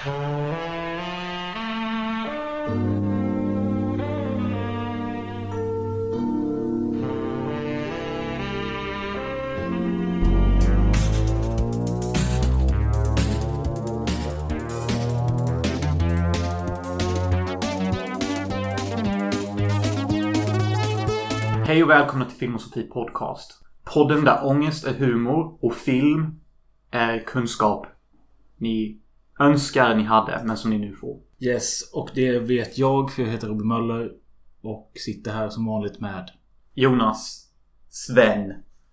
Hej och välkomna till Film och Sofie Podcast. Podden där ångest är humor och film är kunskap ni önskar ni hade, men som ni nu får. Yes, och det vet jag för jag heter Robin Möller. Och sitter här som vanligt med. Jonas Sven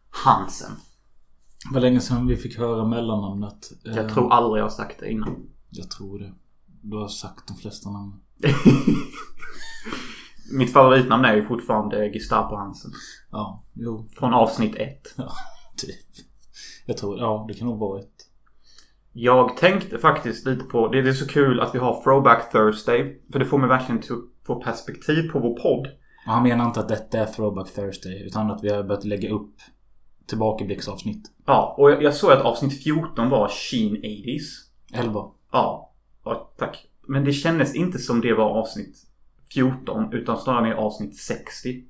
Hansen. Var länge sedan vi fick höra mellannamnet. Jag Eh, tror aldrig jag sagt det innan. Jag tror det. Du har sagt de flesta namn. Mitt favoritnamn är ju fortfarande Gestapo Hansen. Ja, jo. Från avsnitt ett. Typ. Jag tror, ja det kan nog vara ett. Jag tänkte faktiskt lite på, det är så kul att vi har Throwback Thursday. För det får mig verkligen att få perspektiv på vår podd. Och han menar inte att detta är Throwback Thursday. Utan att vi har börjat lägga upp tillbakablicksavsnitt. Ja, och jag, jag såg att avsnitt 14 var Sheen 80s. 11. Ja, ja, tack. Men det kändes inte som det var avsnitt 14 utan snarare avsnitt 60.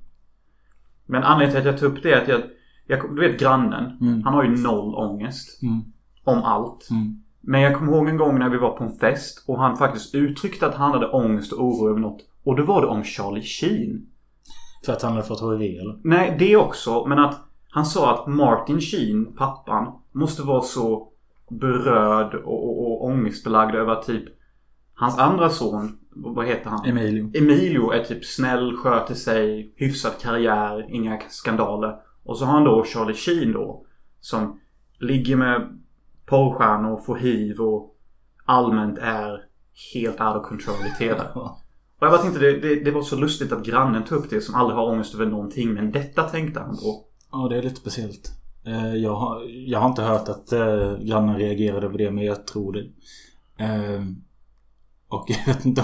Men anledningen till att jag tog upp det är att jag, jag du vet grannen. Mm. Han har ju noll ångest. Mm. Om allt. Mm. Men jag kommer ihåg en gång när vi var på en fest och han faktiskt uttryckte att han hade ångest och oro över något. Och då var det om Charlie Sheen. För att han hade fått HIV eller? Nej, det också. Men att han sa att Martin Sheen, pappan, måste vara så berörd och, och, och ångestbelagd över att typ hans andra son, vad heter han? Emilio. Emilio är typ snäll, sköter sig, hyfsad karriär, inga skandaler. Och så har han då Charlie Sheen då. Som ligger med porrstjärnor, får hiv och allmänt är helt out of control i TV. Och jag bara tänkte det, det, det var så lustigt att grannen tog upp det som aldrig har ångest över någonting. Men detta tänkte han på. Ja, det är lite speciellt. Eh, Jag har, jag har inte hört att eh, grannen reagerade över det, men jag tror det. Eh, Och jag vet inte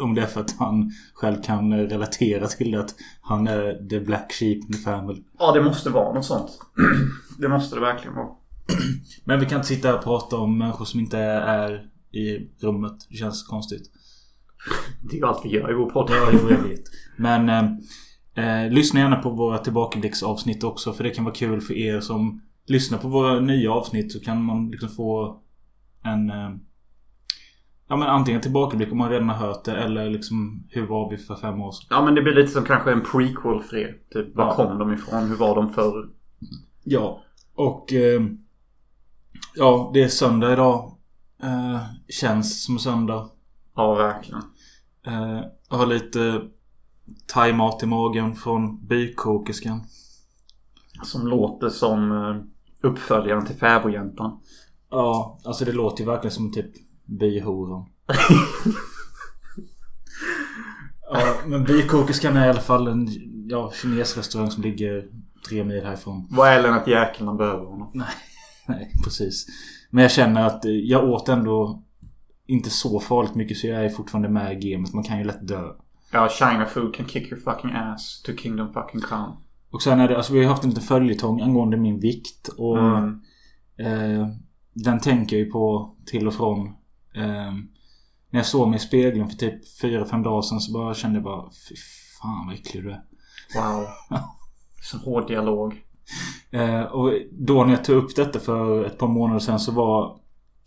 om, det är för att han själv kan relatera till det. Att han är the black sheep in the family. Ja, det måste vara något sånt. Det måste det verkligen vara. Men vi kan inte sitta och prata om människor som inte är i rummet. Det känns konstigt. Det är ju allt vi gör i vår podd. Ja, jo, jag vet. Men eh, eh, lyssna gärna på våra tillbakablicksavsnitt också. För det kan vara kul för er som lyssnar på våra nya avsnitt. Så kan man liksom få en... Eh, ja men antingen tillbakablick om man redan har hört det. Eller liksom hur var vi för fem år sedan. Ja, men det blir lite som kanske en prequel för er. Typ, var Ja. kom de ifrån? Hur var de förr? Ja. Och... Eh, ja, det är söndag idag. Eh, känns som söndag. Ja, verkligen. Eh, jag har lite thaimat i magen från bykokerskan. Som låter som eh, uppföljaren till Fäbodjäntan. Ja, alltså det låter ju verkligen som typ byhoran. ja, men bykokerskan är i alla fall en ja, kinesrestaurang som ligger tre mil härifrån. Vad är Lennart Jäkel man behöver honom? Nej, precis. Men jag känner att eh, jag åt ändå inte så farligt mycket så jag är fortfarande med i gamet. Man kan ju lätt dö. Ja, China food can kick your fucking ass to kingdom fucking come. Och sen är det, alltså vi har haft en liten följetong angående min vikt och Mm. eh, Den tänker jag ju på till och från. Eh, när jag såg mig i spegeln för typ 4-5 dagar sedan så bara kände jag bara Fy fan vad äcklig du är. Wow. Så hård dialog. Eh, och då när jag tog upp detta för ett par månader sedan så var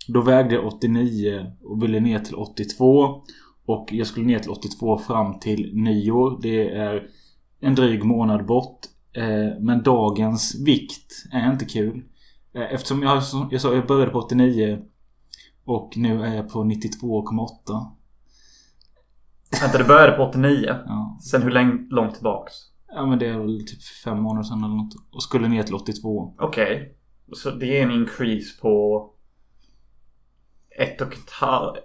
Då vägde jag 89 och ville ner till 82 Och jag skulle ner till 82 fram till nyår. Det är en dryg månad bort. Eh, men dagens vikt är inte kul. Eh, eftersom jag, som jag sa, jag började på 89 Och nu är jag på 92,8. Vänta, du började på 89. Ja. Sen hur länge, långt tillbaks? Ja men det är väl typ fem månader sedan eller något. Och skulle ner till 82. Okej. Så det är en increase på ett, och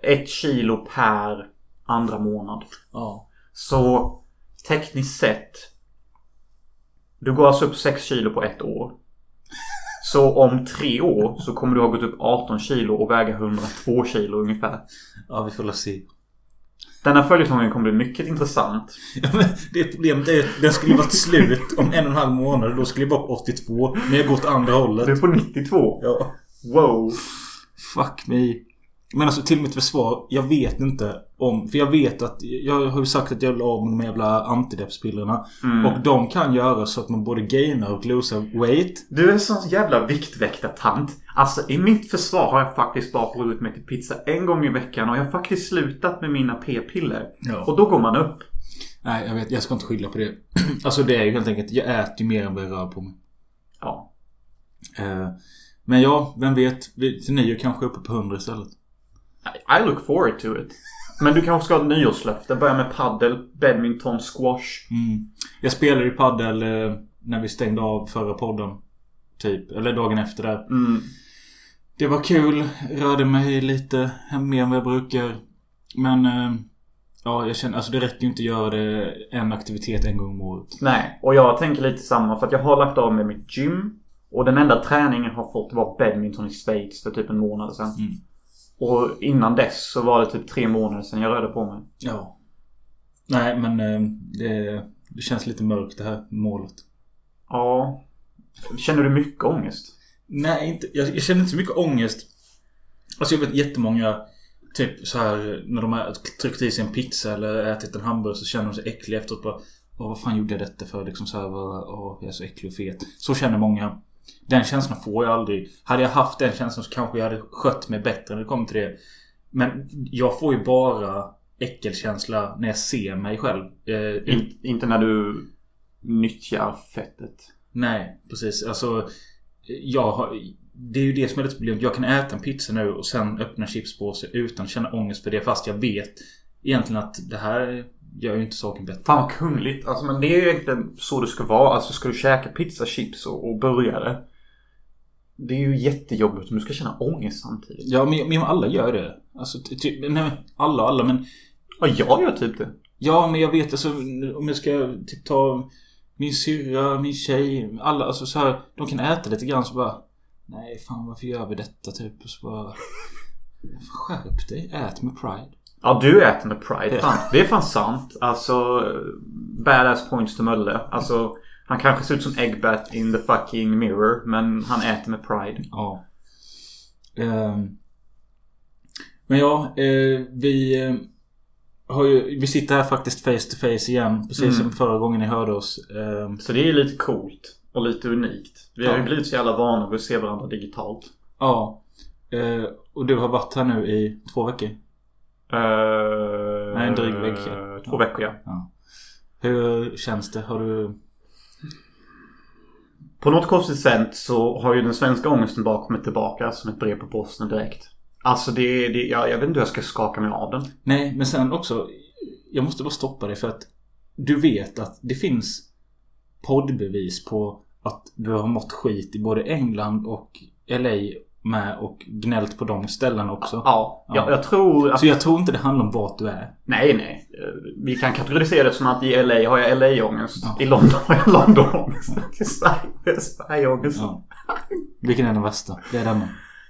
ett, kilo per andra månad. Ja. Så tekniskt sett. Du går alltså upp 6 kilo på ett år. Så om tre år så kommer du ha gått upp 18 kilo och väga 102 kilo ungefär. Ja vi får väl Denna följetongen kommer bli mycket intressant. Ja, men det problemet är att den skulle varit slut om en och en halv månad. Då skulle jag vara på 82. Men jag går åt andra hållet. Du är på 92. Ja. Wow. Fuck me. Men alltså till mitt försvar. Jag vet inte om... För jag vet att... Jag har ju sagt att jag vill av med de jävla antideppspillerna. Mm. Och de kan göra så att man både gainar och losar weight. Du är en sån jävla viktväktartant. Alltså i mitt försvar har jag faktiskt bara brutit mig till pizza en gång i veckan och jag har faktiskt slutat med mina p-piller. Ja. Och då går man upp. Nej, jag vet. Jag ska inte skylla på det. alltså det är ju helt enkelt... Jag äter ju mer än vad jag rör på mig. Ja. Eh, men ja, vem vet. Till nio kanske uppe på 100 istället. I- look forward to it. Men du kanske ska ha ett nyårslöfte. Börja med paddel, badminton, squash. Mm. Jag spelade ju padel eh, när vi stängde av förra podden. Typ. Eller dagen efter där. Mm. Det var kul. Rörde mig lite mer än vad jag brukar. Men... Eh, ja, jag känner... Alltså det räcker ju inte att göra det en aktivitet en gång om året. Nej, och jag tänker lite samma för att jag har lagt av med mitt gym. Och den enda träningen jag har fått var badminton i Schweiz för typ en månad sedan. Mm. Och innan dess så var det typ tre månader sedan jag rörde på mig. Ja. Nej, men eh, det, det känns lite mörkt det här målet. Ja. Känner du mycket ångest? Nej, inte, jag, jag känner inte så mycket ångest. Alltså jag vet jättemånga Typ så här när de har tryckt i sig en pizza eller ätit en hamburgare så känner de sig äckliga efteråt. Bara, Åh, vad fan gjorde jag detta för? Liksom så här, vad- åh, jag är så äcklig och fet. Så känner många. Den känslan får jag aldrig. Hade jag haft den känslan så kanske jag hade skött mig bättre när det kommer till det. Men jag får ju bara äckelkänsla när jag ser mig själv. Eh, In, inte när du nyttjar fettet. Nej, precis. Alltså, jag har, det är ju det som är lite problemet. Jag kan äta en pizza nu och sen öppna en chipspåse utan att känna ångest för det. Fast jag vet egentligen att det här gör ju inte saken bättre. Fan vad kungligt. Alltså men det är ju egentligen så det ska vara. Alltså ska du käka pizza, chips och, och burgare. Det är ju jättejobbigt om du ska känna ångest samtidigt. Ja, men, men alla gör det. Alltså, ty, ty, nej, alla alla, men... Ja, jag gör typ det. Ja, men jag vet alltså om jag ska typ ta min syrra, min tjej, alla alltså så här, De kan äta lite grann så bara... Nej, fan varför gör vi detta typ? Och så bara... Skärp dig, ät med pride. Ja, du äter med pride. Fan, det är fan sant. Alltså, badass points to Mölle. Alltså, han kanske ser ut som Eggbat in the fucking mirror. Men han äter med pride. Ja. Ehm. Men ja, eh, vi eh, har ju, vi sitter här faktiskt face to face igen. Precis Mm. som förra gången ni hörde oss. Ehm, Så det är lite coolt. Och lite unikt. Vi har ju blivit så jävla vana vid att se varandra digitalt. ja. Eh, och du har varit här nu i två veckor. Uh, Nej, en dryg vecka. Två veckor ja. Ja. Hur känns det? Har du... På något konstigt sätt så har ju den svenska ångesten bara kommit tillbaka som ett brev på posten direkt. Alltså det, det jag, jag vet inte hur jag ska skaka mig av den. Nej, men sen också. Jag måste bara stoppa dig för att du vet att det finns poddbevis på att du har mått skit i både England och LA med och gnällt på de ställena också. Ja, Ja. Jag, jag tror att... Så jag tror inte det handlar om vart du är. Nej, nej. Vi kan kategorisera det som att i LA har jag LA-ångest. Ja. I London har jag London-ångest. I Sverige Sverige-ångest. Ja. Vilken är den värsta? Det är denna.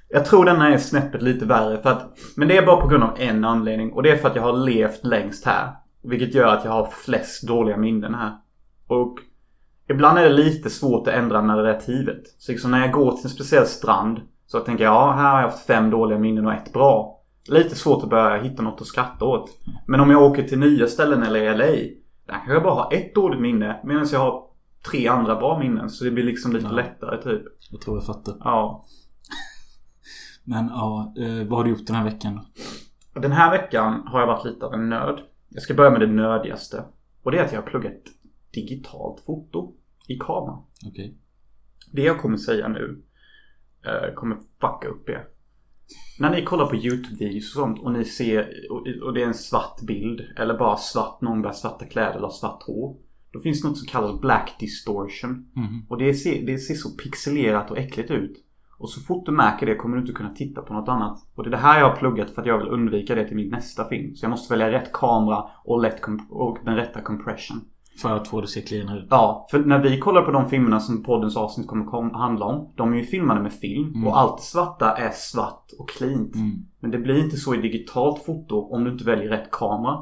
Jag tror denna är snäppet lite värre. För att, men det är bara på grund av en anledning. Och det är för att jag har levt längst här. Vilket gör att jag har flest dåliga minnen här. Och ibland är det lite svårt att ändra narrativet. Så liksom när jag går till en speciell strand. Så tänker jag, ja här har jag haft fem dåliga minnen och ett bra. Lite svårt att börja hitta något att skratta åt. Men om jag åker till nya ställen eller LA. Där kan jag bara ha ett dåligt minne. Medan jag har tre andra bra minnen. Så det blir liksom lite Ja. lättare typ. Jag tror jag fattar. Ja. Men ja, eh, vad har du gjort den här veckan då? Den här veckan har jag varit lite av en nörd. Jag ska börja med det nördigaste. Och det är att jag har pluggat digitalt foto i kamera. Okej. Det jag kommer säga nu kommer fucka upp er. När ni kollar på YouTube-videos och sånt och ni ser och, det är en svart bild eller bara svart, någon bär svarta kläder eller svart hår. Då finns det något som kallas black distortion. Mhm. Och det ser, det ser så pixelerat och äckligt ut. Och så fort du märker det kommer du inte kunna titta på något annat. Och det är det här jag har pluggat för att jag vill undvika det till min nästa film. Så jag måste välja rätt kamera och, lätt och den rätta compression. För att få det att se cleanare ut. Ja, för när vi kollar på de filmerna som poddens avsnitt kommer kom- handla om. De är ju filmade med film. Mm. Och allt svarta är svart och cleant. Mm. Men det blir inte så i digitalt foto om du inte väljer rätt kamera.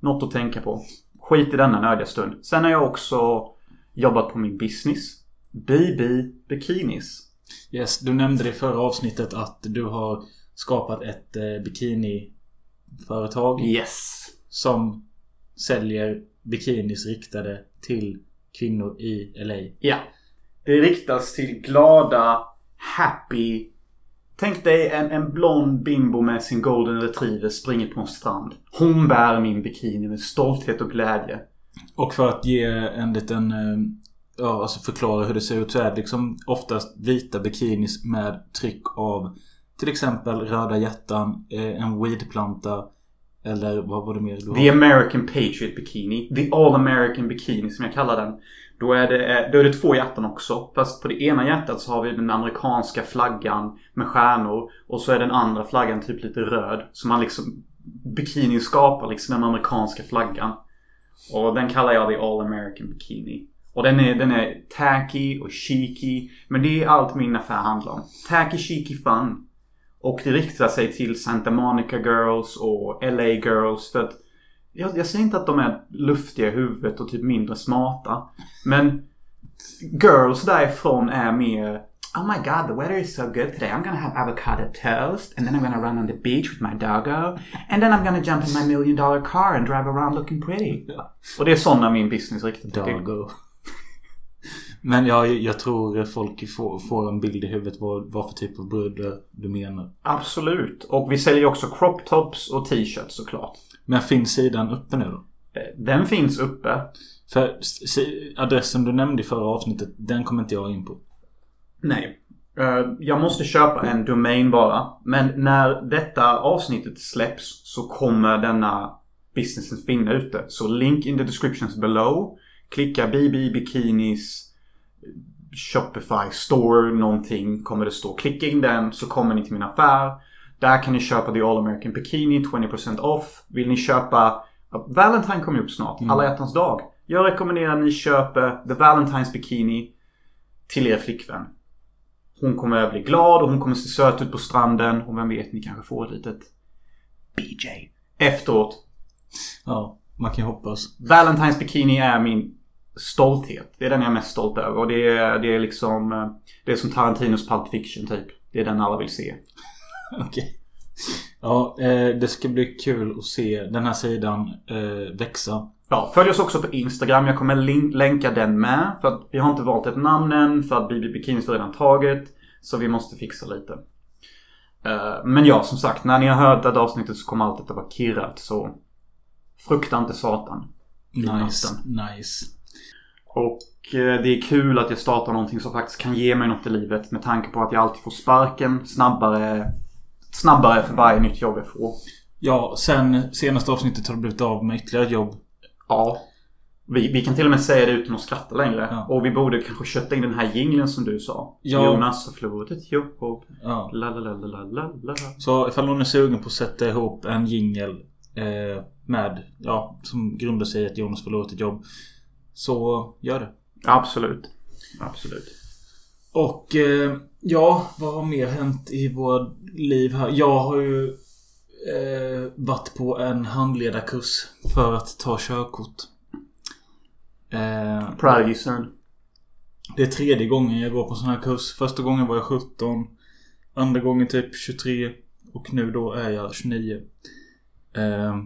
Något att tänka på. Skit i denna nördiga stund. Sen har jag också jobbat på min business. BB Bikinis. Yes, du nämnde i förra avsnittet att du har skapat ett eh, bikiniföretag. Yes. Som säljer bikinis riktade till kvinnor i LA. Ja. Det riktas till glada, happy... Tänk dig en, en blond bimbo med sin golden retriever springer på en strand. Hon bär min bikini med stolthet och glädje. Och för att ge en liten... eh, Ja, alltså förklara hur det ser ut så är det liksom oftast vita bikinis med tryck av till exempel röda hjärtan, eh, en weedplanta eller vad var det mer du The har? American Patriot Bikini. The All American Bikini som jag kallar den. Då är, det, eh, då är det två hjärtan också. Fast på det ena hjärtat så har vi den amerikanska flaggan med stjärnor. Och så är den andra flaggan typ lite röd. Så man liksom... Bikini skapar liksom den amerikanska flaggan. Och den kallar jag The All American Bikini. Och den är, den är tacky och cheeky. Men det är allt min affär handlar om. Tacky, cheeky, fun. Och det riktar sig till Santa Monica Girls och LA Girls. För att jag, jag säger inte att de är luftiga i huvudet och typ mindre smarta. Men girls därifrån är mer Oh my god, the weather is so good today. I'm gonna have avocado toast and then I'm gonna run on the beach with my doggo. And then I'm gonna jump in my million dollar car and drive around looking pretty. Och det är sådana min business till. Dago. Men jag, jag tror folk får, får en bild i huvudet vad, vad för typ av brudar du menar. Absolut. Och vi säljer också crop tops och t-shirts såklart. Men finns sidan uppe nu då? Eh, Den finns uppe. För adressen du nämnde i förra avsnittet, den kommer inte jag in på. Nej. Eh, Jag måste köpa en domain bara. Men när detta avsnittet släpps så kommer denna businessen finna ute. Så link in the descriptions below. Klicka BB Bikinis Shopify store någonting kommer det stå. Klicka in den så kommer ni till min affär. Där kan ni köpa The All American Bikini 20% off. Vill ni köpa Valentine kommer upp snart. Alla hjärtans dag. Jag rekommenderar att ni köper The Valentine's Bikini till er flickvän. Hon kommer bli glad och hon kommer se söt ut på stranden. Och vem vet, ni kanske får ett litet BJ. Efteråt. Ja, man kan ju hoppas. Valentine's Bikini är min stolthet. Det är den jag är mest stolt över. Och det är, det är liksom... eh, Det är som Tarantinos Pulp Fiction typ. Det är den alla vill se. Okej. Ja, eh, det ska bli kul att se den här sidan eh, växa. Ja, följ oss också på Instagram. Jag kommer länka den med. För att vi har inte valt ett namn än. För att BB Bikinis är redan taget. Så vi måste fixa lite. Men ja, som sagt. När ni har hört det här avsnittet så kommer allt detta vara kirrat. Så frukta inte Satan. Nice, natten. nice. Och eh, det är kul att jag startar någonting som faktiskt kan ge mig något i livet. Med tanke på att jag alltid får sparken snabbare. Snabbare för varje nytt jobb jag får. Ja, sen senaste avsnittet har du blivit av med ytterligare jobb. Ja. Vi, vi kan till och med säga det utan att skratta längre. Ja. Och vi borde kanske kötta in den här jingeln som du sa. Ja. Jonas har förlorat ett jobb. Ja. La, la, la, la, la. Så ifall någon är sugen på att sätta ihop en jingel eh, med, ja, som grundar sig i att Jonas förlorat ett jobb. Så gör det. Absolut. Absolut. Och eh, ja, vad har mer hänt i våra liv här? Jag har ju eh, varit på en handledarkurs för att ta körkort. Eh, son. det är tredje gången jag går på sån här kurs. Första gången var jag 17. Andra gången typ 23. Och nu då är jag 29. Eh,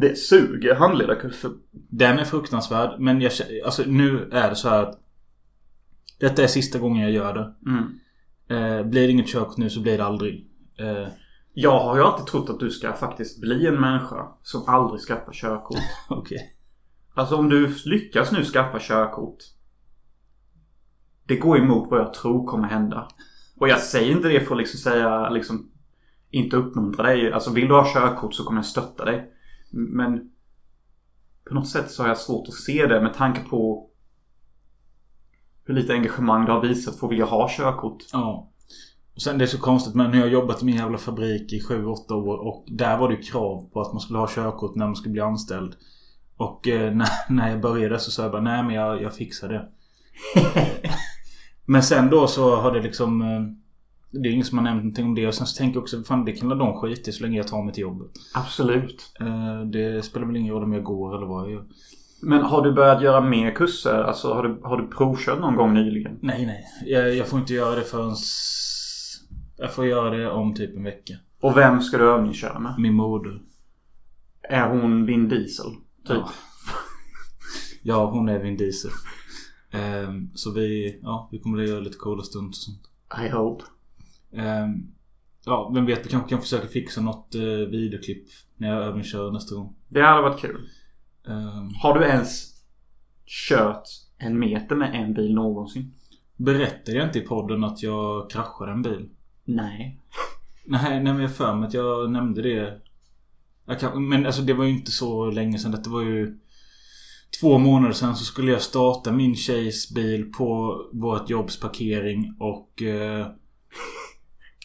Det suger handledarkurser. Den är fruktansvärd. Men jag Alltså nu är det så här att Detta är sista gången jag gör det. Mm. Eh, blir det inget körkort nu så blir det aldrig. Eh, Jag har ju alltid trott att du ska faktiskt bli en människa som aldrig skaffar körkort. Okej. Alltså om du lyckas nu skaffa körkort. Det går emot vad jag tror kommer hända. Och jag säger inte det för att liksom säga liksom inte uppmuntra dig. Alltså vill du ha körkort så kommer jag stötta dig. Men på något sätt så har jag svårt att se det med tanke på hur lite engagemang du har visat för att vilja ha körkort. Ja. Och sen det är så konstigt men nu har jag jobbat i min jävla fabrik i 7-8 år och där var det krav på att man skulle ha körkort när man skulle bli anställd. Och eh, när, när jag började så sa jag bara nej men jag, jag fixar det. men sen då så har det liksom eh, Det är ingen som har nämnt någonting om det och sen så tänker jag också fan det kan väl de skita i så länge jag tar mig till jobbet. Absolut. Eh, det spelar väl ingen roll om jag går eller vad jag gör. Men har du börjat göra mer kurser? Alltså har du, har du provkört någon gång nyligen? Nej nej. Jag, jag får inte göra det förrän Jag får göra det om typ en vecka. Och vem ska du övningsköra med? Min moder. Är hon Vin Diesel? Typ. Ja. Ja, hon är Vin Diesel. Ehm, så vi, ja, vi kommer att göra lite coola stunts och sånt. I hope. Ehm, ja, vem vet, vi kanske kan försöka fixa något uh, videoklipp när jag övningskör nästa gång. Det hade varit kul. Ehm, Har du ens kört en meter med en bil någonsin? berättade jag inte i podden att jag kraschade en bil? Nej. Nej, nej men jag för mig att jag nämnde det. Jag kan, men alltså det var ju inte så länge sedan. Det var ju två månader sedan så skulle jag starta min tjejs bil på vårt jobbs parkering och... Eh,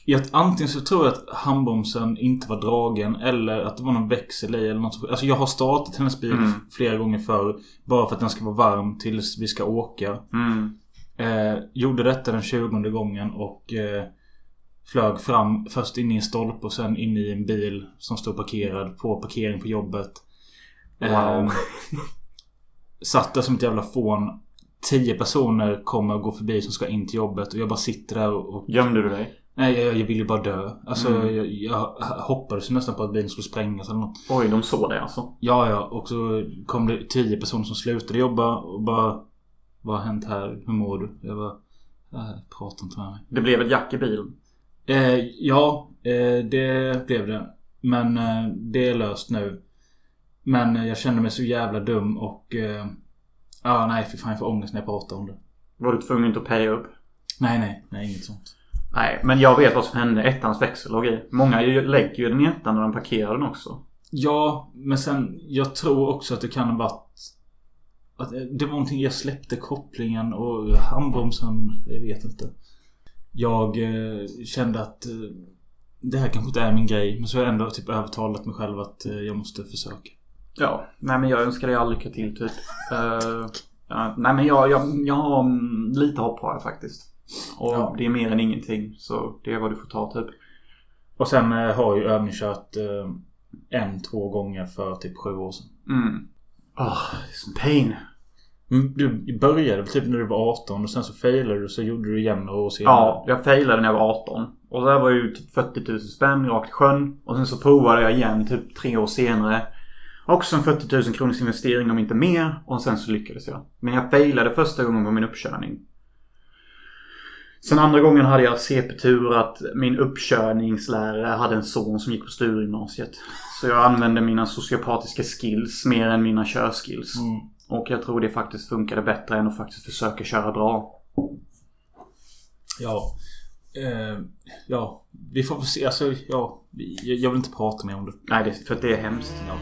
jag, antingen så tror jag att handbromsen inte var dragen eller att det var någon växel i eller något. så- Alltså jag har startat hennes bil Mm. flera gånger förr. Bara för att den ska vara varm tills vi ska åka. Mm. Eh, gjorde detta den 20 gången och eh, flög fram först in i en stolpe och sen in i en bil som stod parkerad på parkering på jobbet. Wow. Eh, satt där som ett jävla fån. Tio personer kommer och går förbi som ska in till jobbet och jag bara sitter där och... och Gömde du dig? Nej, jag, jag ju bara dö. Alltså Mm. jag, jag hoppades nästan på att bilen skulle sprängas eller något. Oj, de såg det alltså. Ja, ja. Och så kom det tio personer som slutade jobba och bara... Vad har hänt här? Hur mår du? Jag bara... Äh, prata inte med mig. Det blev ett jack i bilen. Eh, ja, eh, det blev det. Men eh, det är löst nu. Men eh, jag kände mig så jävla dum och... Eh, ah, nej, för fan jag får ångest när jag pratar om det. Var du tvungen att paya upp? Nej, nej. Nej, inget sånt. Nej, men jag vet vad som hände. Ettans växel och grejer. Många lägger ju den i ettan när de parkerar den också. Ja, men sen... Jag tror också att det kan ha varit... Att eh, det var någonting jag släppte kopplingen och handbromsen. Jag vet inte. Jag eh, kände att... Eh, det här kanske inte är min grej. Men så har jag ändå typ övertalat mig själv att eh, jag måste försöka. Ja, nej men jag önskar dig all lycka till typ. Eh, ja, nej men jag, jag, jag har mm, lite hopp har jag faktiskt. Och Ja. det är mer än ingenting. Så det är vad du får ta typ. Och sen eh, har jag ju övningskört eh, en, två gånger för typ sju år sedan. Mm. Oh, it's pain. Mm, Du började typ när du var 18 och sen så failade du så gjorde du igen några år senare. Ja, jag failade när jag var 18. Och det var ju typ 40 000 spänn rakt i sjön. Och sen så provade jag igen typ tre år senare. Också en 40 000 kronors investering om inte mer. Och sen så lyckades jag. Men jag failade första gången på min uppkörning. Sen andra gången hade jag CP-tur att min uppkörningslärare hade en son som gick på Sturegymnasiet. Så jag använde mina sociopatiska skills mer än mina körskills. Mm. Och jag tror det faktiskt funkade bättre än att faktiskt försöka köra bra. Ja. Eh, ja. Vi får väl se. Alltså, ja. Jag, vill inte prata mer om det. Nej, det, för det är hemskt. Ja.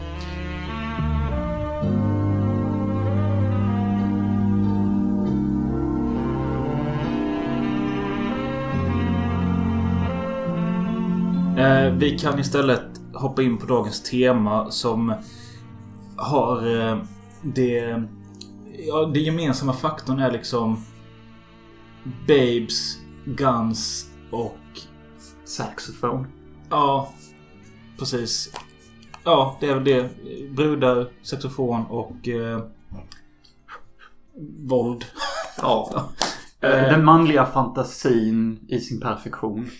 Eh, vi kan istället hoppa in på dagens tema som har eh, det... Ja, det gemensamma faktorn är liksom Babes, Guns och... Saxofon. Ja, precis. Ja, det är väl det. Brudar, saxofon och... Eh, våld. Ja. Eh. Den manliga fantasin i sin perfektion.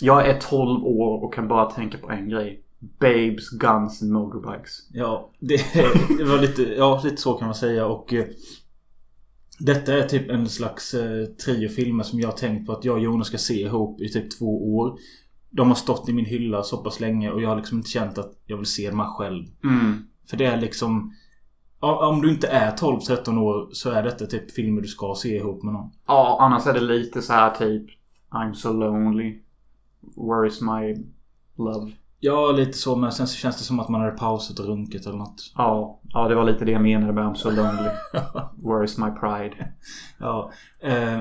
Jag är 12 år och kan bara tänka på en grej. Babes, guns and motorbikes. Ja, det, det var lite... Ja, lite så kan man säga och... Eh, detta är typ en slags eh, trio filmer som jag har tänkt på att jag och Jonas ska se ihop i typ två år. De har stått i min hylla så pass länge och jag har liksom inte känt att jag vill se dem här själv. Mm. För det är liksom... Om du inte är 12-13 år så är detta typ filmer du ska se ihop med någon. Ja, annars är det lite så här typ I'm so lonely. Where is my love? Ja, lite så. Men sen så känns det som att man hade pausat och runkat eller något. Ja, ja det var lite det jag menade med I'm so lonely. Where is my pride? ja. Eh,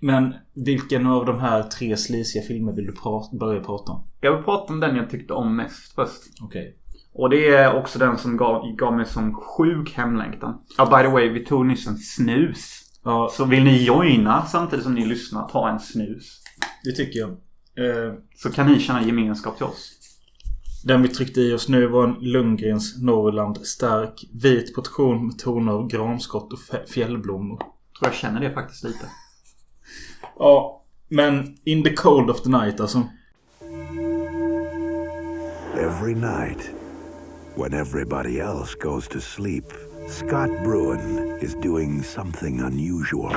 men vilken av de här tre slisiga filmer vill du pra- börja prata om? Jag vill prata om den jag tyckte om mest först. Okej. Och det är också den som gav, gav mig som sjuk hemlängtan. Ja, by the way, vi tog nyss en snus. Ja, Så vill ni joina samtidigt som ni lyssnar, ta en snus. det tycker jag. Eh, Så kan ni känna gemenskap till oss. den vi tryckte i oss nu var en Lundgrens Norrland stark. Vit portion med toner av granskott och fjällblommor. Tror jag känner det faktiskt lite. Ja. Men In the cold of the night alltså. Every night, when everybody else goes to sleep, Scott Bruin is doing something unusual.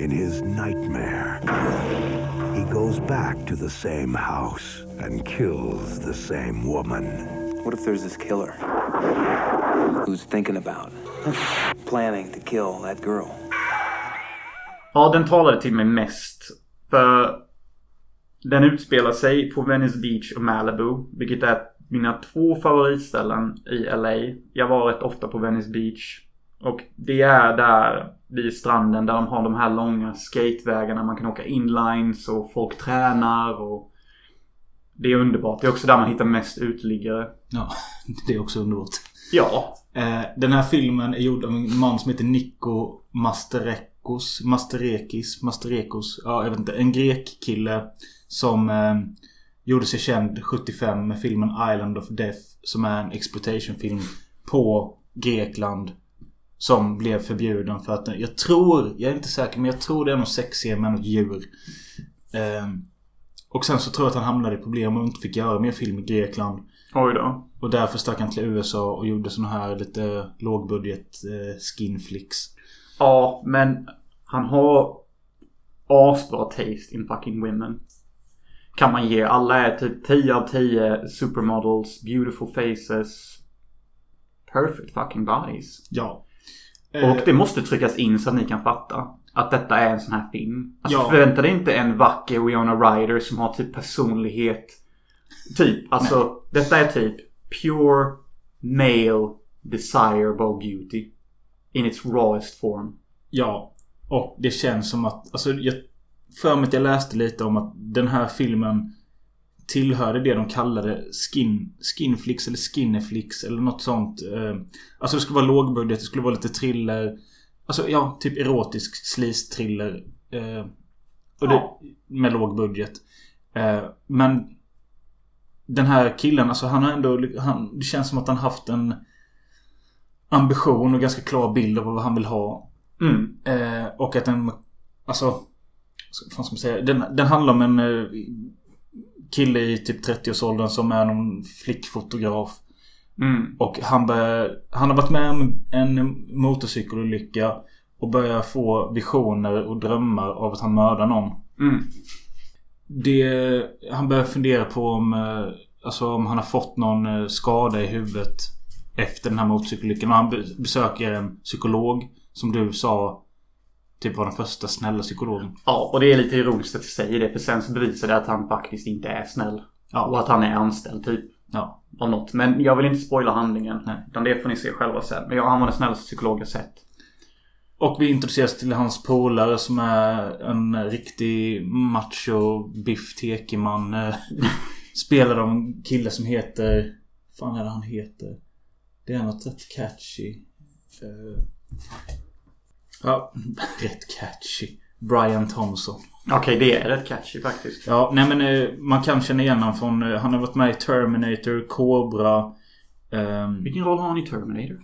In his nightmare, he goes back to the same house and kills the same woman. What if there's this killer who's thinking about, planning to kill that girl? Ja, den talade till mig mest. För den utspelar sig på Venice Beach och Malibu. Vilket är mina två favoritställen i LA. Jag var rätt ofta på Venice Beach. Och det är där vid stranden där de har de här långa skatevägarna. Man kan åka inlines och folk tränar och det är underbart. Det är också där man hittar mest uteliggare. Ja, det är också underbart. Ja. Eh, den här filmen är gjord av en man som heter Nico Masterekos. Masterekis. Masterekos. Ja, jag vet inte. En grek-kille som eh, gjorde sig känd 75 med filmen Island of Death. Som är en exploitation-film på Grekland. Som blev förbjuden för att den, Jag tror, jag är inte säker, men jag tror det är någon sexscen med något djur. Eh, och sen så tror jag att han hamnade i problem och inte fick göra mer film i Grekland. Oj då. Och därför stack han till USA och gjorde såna här lite lågbudget eh, skinflicks. Ja, men han har asbra taste in fucking women. Kan man ge. Alla är typ 10 av 10 supermodels, beautiful faces. Perfect fucking bodies. Ja. Och det måste tryckas in så att ni kan fatta. Att detta är en sån här film. Alltså Ja. förvänta dig inte en vacker Winona Ryder som har typ personlighet. Typ. Alltså detta är typ pure male desirable beauty. In its rawest form. Ja. Och det känns som att... Alltså jag... För mig att jag läste lite om att den här filmen tillhörde det de kallade skin, skinflix eller skinnerflix eller något sånt. Eh, Alltså det skulle vara lågbudget, det skulle vara lite thriller. Alltså ja, typ erotisk sleaze-thriller. Eh, och det, Ja. Med låg budget. Eh, men den här killen, alltså han har ändå... Han, det känns som att han haft en ambition och ganska klar bild av vad han vill ha. Mm. Och att den... Alltså... Vad fan ska man säga? Den, den handlar om en kille i typ 30-årsåldern som är någon flickfotograf. Mm. Och han börjar... Han har varit med om en motorcykelolycka. Och börjar få visioner och drömmar av att han mördar någon. Mm. Det... Han börjar fundera på om... eh, Alltså om han har fått någon eh, skada i huvudet. Efter den här motorcykelolyckan. Och han be- besöker en psykolog. Som du sa. Typ var den första snälla psykologen. Ja, och det är lite ironiskt att jag säger det för sen så bevisar det att han faktiskt inte är snäll. Ja. Och att han är anställd typ. Ja. Av något. Men jag vill inte spoila handlingen. Nej. Utan det får ni se själva sen. Men han var den snällaste psykolog jag sett. Och vi introduceras till hans polare som är en riktig macho biff tekeman. eh, Spelad av en kille som heter... fan är det han heter? Det är något rätt catchy. Eh, Ja, rätt catchy. Brian Thompson. Okej, det är rätt catchy faktiskt. Ja, nej men eh, man kan känna igen honom från... eh, Han har varit med i Terminator, Cobra. ehm, Vilken roll har han i Terminator?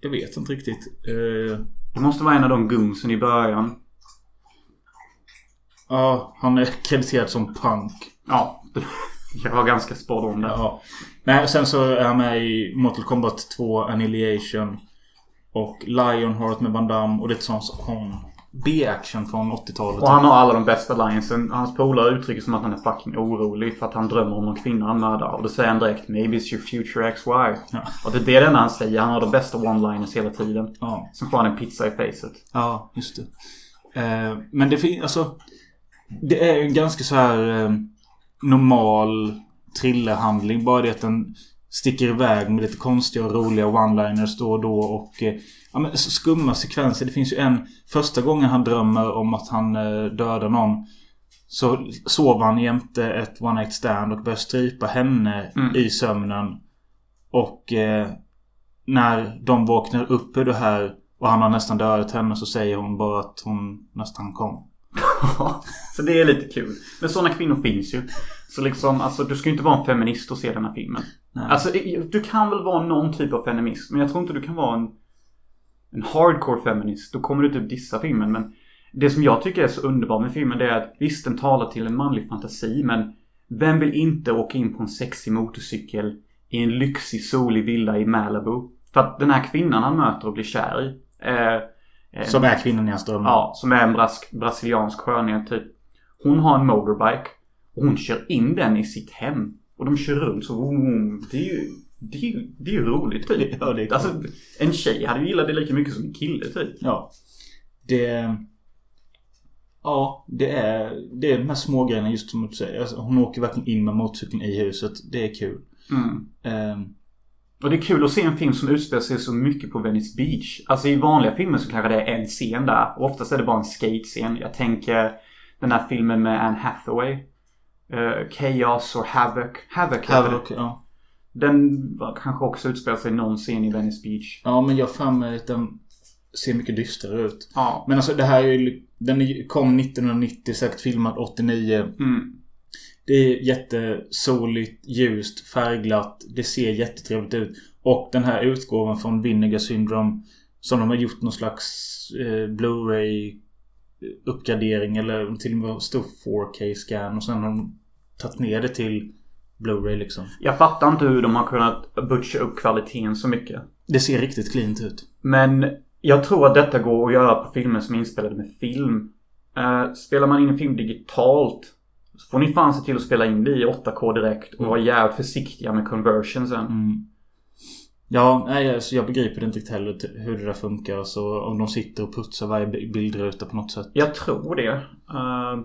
jag vet inte riktigt. Eh, Det måste vara en av de gunsen i början. ja, han är krediterad som punk. Ja, jag var ganska spådd om det. Ja. Nej, sen så är han med i Mortal Kombat 2 Annihilation. Och Lionheart med Van Damme. Och det är sån sån B-action från 80-talet. Och han har alla de bästa linesen. Hans polare uttrycker som att han är fucking orolig för att han drömmer om någon kvinna han mördar. Och då säger han direkt Maybe it's your future ex-wife. Ja. Och det är det enda han säger. Han har de bästa one-liners hela tiden. Ja, Sen får han en pizza i facet. ja just det. Eh, men det finns alltså... Det är ju en ganska så här eh, normal thrillerhandling. Bara det att den sticker iväg med lite konstiga och roliga one-liners då och då. Och eh, ja, skumma sekvenser. Det finns ju en... Första gången han drömmer om att han eh, dödar någon. Så sover han jämte ett one night stand och börjar strypa henne Mm. i sömnen. Och eh, när de vaknar upp ur det här och han har nästan dödat henne så säger hon bara att hon nästan kom. så det är lite kul. Men sådana kvinnor finns ju. Så liksom, alltså du ska ju inte vara en feminist och se den här filmen. Nej. Alltså du kan väl vara någon typ av feminist. Men jag tror inte du kan vara en en hardcore feminist, då kommer du typ dissa filmen. Men det som jag tycker är så underbart med filmen det är att visst den talar till en manlig fantasi men vem vill inte åka in på en sexig motorcykel i en lyxig solig villa i Malibu? För att den här kvinnan han möter och blir kär i. Eh, Som är kvinnan i hans drömmar. Ja, som är en bras brasiliansk skönhet typ. Hon har en motorbike. Och hon kör in den i sitt hem. Och de kör runt så. vroom. Det är ju, det är ju, det är ju roligt typ. Ja, det är Alltså en tjej hade ju gillat det lika mycket som en kille typ. Ja. Det... Ja, det är, det är de här små grejerna just som du säger. Alltså, hon åker verkligen in med motorcykeln i huset. Det är kul. Mm. Ehm, Och det är kul att se en film som utspelar sig så mycket på Venice Beach. Alltså i vanliga filmer så kanske det är en scen där. Och oftast är det bara en skate-scen. Jag tänker den här filmen med Anne Hathaway. Eh, Chaos or Havoc. Havoc. Havoc, ja. Den kanske också utspelar sig någon scen i Venice Beach. Ja, men jag har att den ser mycket dystrare ut. Ja. Men alltså det här är ju... Den kom 1990, säkert filmad 89. Mm. Det är jättesoligt, ljust, färgglatt. Det ser jättetrevligt ut. Och den här utgåvan från Vinegar Syndrome som de har gjort någon slags eh, Blu-ray uppgradering eller till och med stor 4K-scan och sen har de tagit ner det till Blu-ray liksom. Jag fattar inte hur de har kunnat butcha upp kvaliteten så mycket. Det ser riktigt cleant ut. Men jag tror att detta går att göra på filmer som är inspelade med film. Eh, spelar man in en film digitalt så får ni fan se till att spela in det i 8K direkt och vara jävligt försiktiga med conversionsen. Mm. Ja, nej, alltså jag begriper inte riktigt heller hur det där funkar. Så om de sitter och putsar varje bi- bildruta på något sätt. Jag tror det. Uh,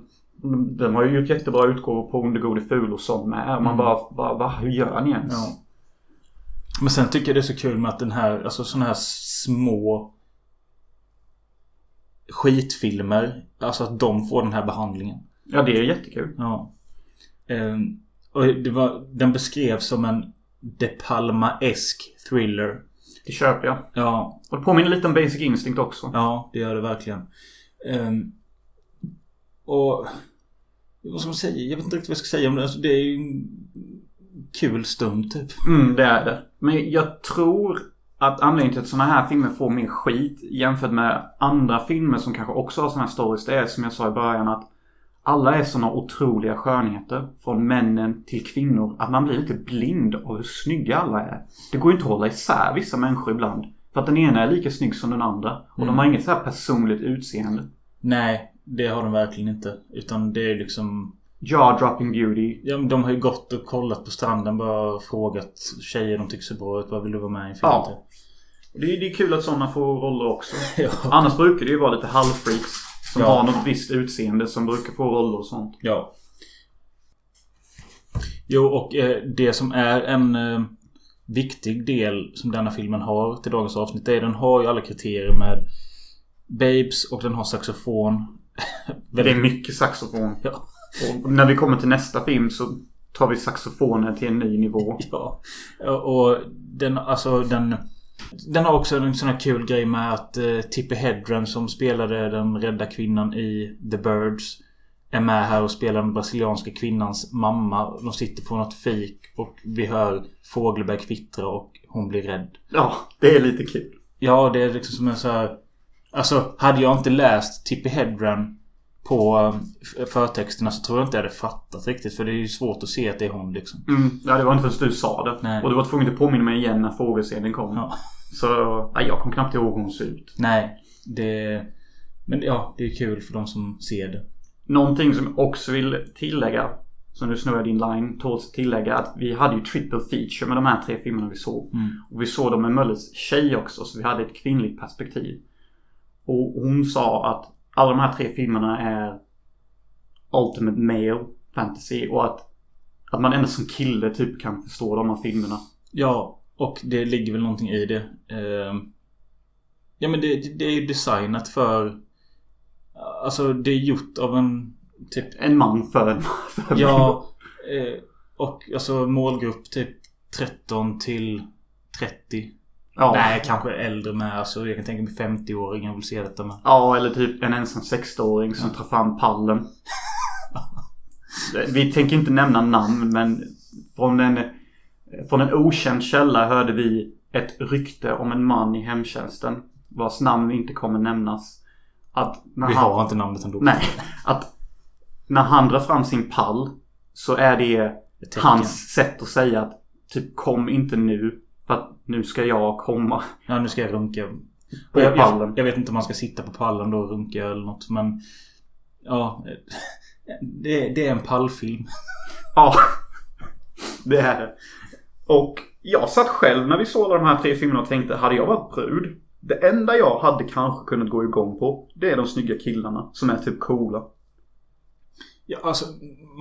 de har ju gjort jättebra utgåvor på Under gode ful och sånt med. Man bara, bara va, hur gör ni ens? Ja. Men sen tycker jag det är så kul med att den här, alltså sådana här små skitfilmer. Alltså att de får den här behandlingen. Ja, det är jättekul. Ja. Ehm, och det var, den beskrevs som en De Palma-esk thriller. Det köper jag. Ja, Och det påminner lite om Basic Instinct också. ja det gör det verkligen. Ehm, och... Vad ska man säga? Jag vet inte riktigt vad jag ska säga om det. Alltså, det är ju en kul stund typ. Mm, det är det. Men jag tror att anledningen till att sådana här filmer får mer skit jämfört med andra filmer som kanske också har sådana här stories. Det är som jag sa i början att alla är sådana otroliga skönheter. Från männen till kvinnor. Att man blir lite blind av hur snygga alla är. Det går ju inte att hålla isär vissa människor ibland. För att den ena är lika snygg som den andra. Och de har inget så här personligt utseende. Nej, det har de verkligen inte. Utan det är liksom... Jaw dropping beauty. Ja, men de har ju gått och kollat på stranden bara frågat tjejer de tycker ser bra ut. Vad vill du vara med i en film Ja. till? Och Det är, det är kul att sådana får roller också. Ja. Annars brukar det ju vara lite halvfreaks. Som Ja. har något visst utseende som brukar få roller och sånt. Ja. Jo, och eh, det som är en eh, viktig del som denna filmen har till dagens avsnitt är den har ju alla kriterier med Babes och den har saxofon. Det är mycket saxofon. Ja. Och när vi kommer till nästa film så tar vi saxofonen till en ny nivå. Ja. Och den, alltså den... Den har också en sån här kul grej med att eh, Tippi Hedren som spelade den rädda kvinnan i The Birds är med här och spelar den brasilianska kvinnans mamma. De sitter på något fik och vi hör börja kvittra och hon blir rädd. Ja, det är lite kul. Ja, det är liksom som en så här... Alltså, hade jag inte läst Tippi Hedren på eh, förtexterna så tror jag inte jag hade fattat riktigt. För det är ju svårt att se att det är hon liksom. Mm, ja, det var inte förrän du sa det. Nej. Och du var tvungen att påminna mig igen när fågelscenen kom. Ja. Så, nej, jag kommer knappt ihåg hur hon ser ut. Nej, det... Men ja, det är kul för de som ser det. Någonting som jag också vill tillägga. Som du snurrar din line. Tåls tillägga att vi hade ju triple feature med de här tre filmerna vi såg. Mm. Och vi såg dem med Mölles tjej också. Så vi hade ett kvinnligt perspektiv. Och hon sa att alla de här tre filmerna är Ultimate Male Fantasy. Och att, att man endast som kille typ kan förstå de här filmerna. Ja, och det ligger väl någonting i det. Ehm, Ja men det, det är ju designat för... Alltså det är gjort av en typ... En man för en för Ja, eh, och alltså målgrupp typ 13 till 30. Ja. Nej, kanske äldre med. Alltså jag kan tänka mig 50-åringar vill se detta med. Ja, eller typ en ensam 60-åring som tar fram pallen. Vi tänker inte nämna namn men från en, från en okänd källa hörde vi ett rykte om en man i hemtjänsten. vars namn inte kommer nämnas. Att när Vi han, har inte namnet ändå. Nej. Att när han drar fram sin pall så är det hans sätt att säga att typ kom inte nu. För att nu ska jag komma. Ja, nu ska jag runka. På jag, pallen. jag, vet inte om man ska sitta på pallen då och runka eller något men... Ja. Det, det är en pallfilm. Ja. Det är det. Och jag satt själv när vi såg de här tre filmerna och tänkte hade jag varit brud. Det enda jag hade kanske kunnat gå igång på. Det är de snygga killarna som är typ coola. Ja, alltså,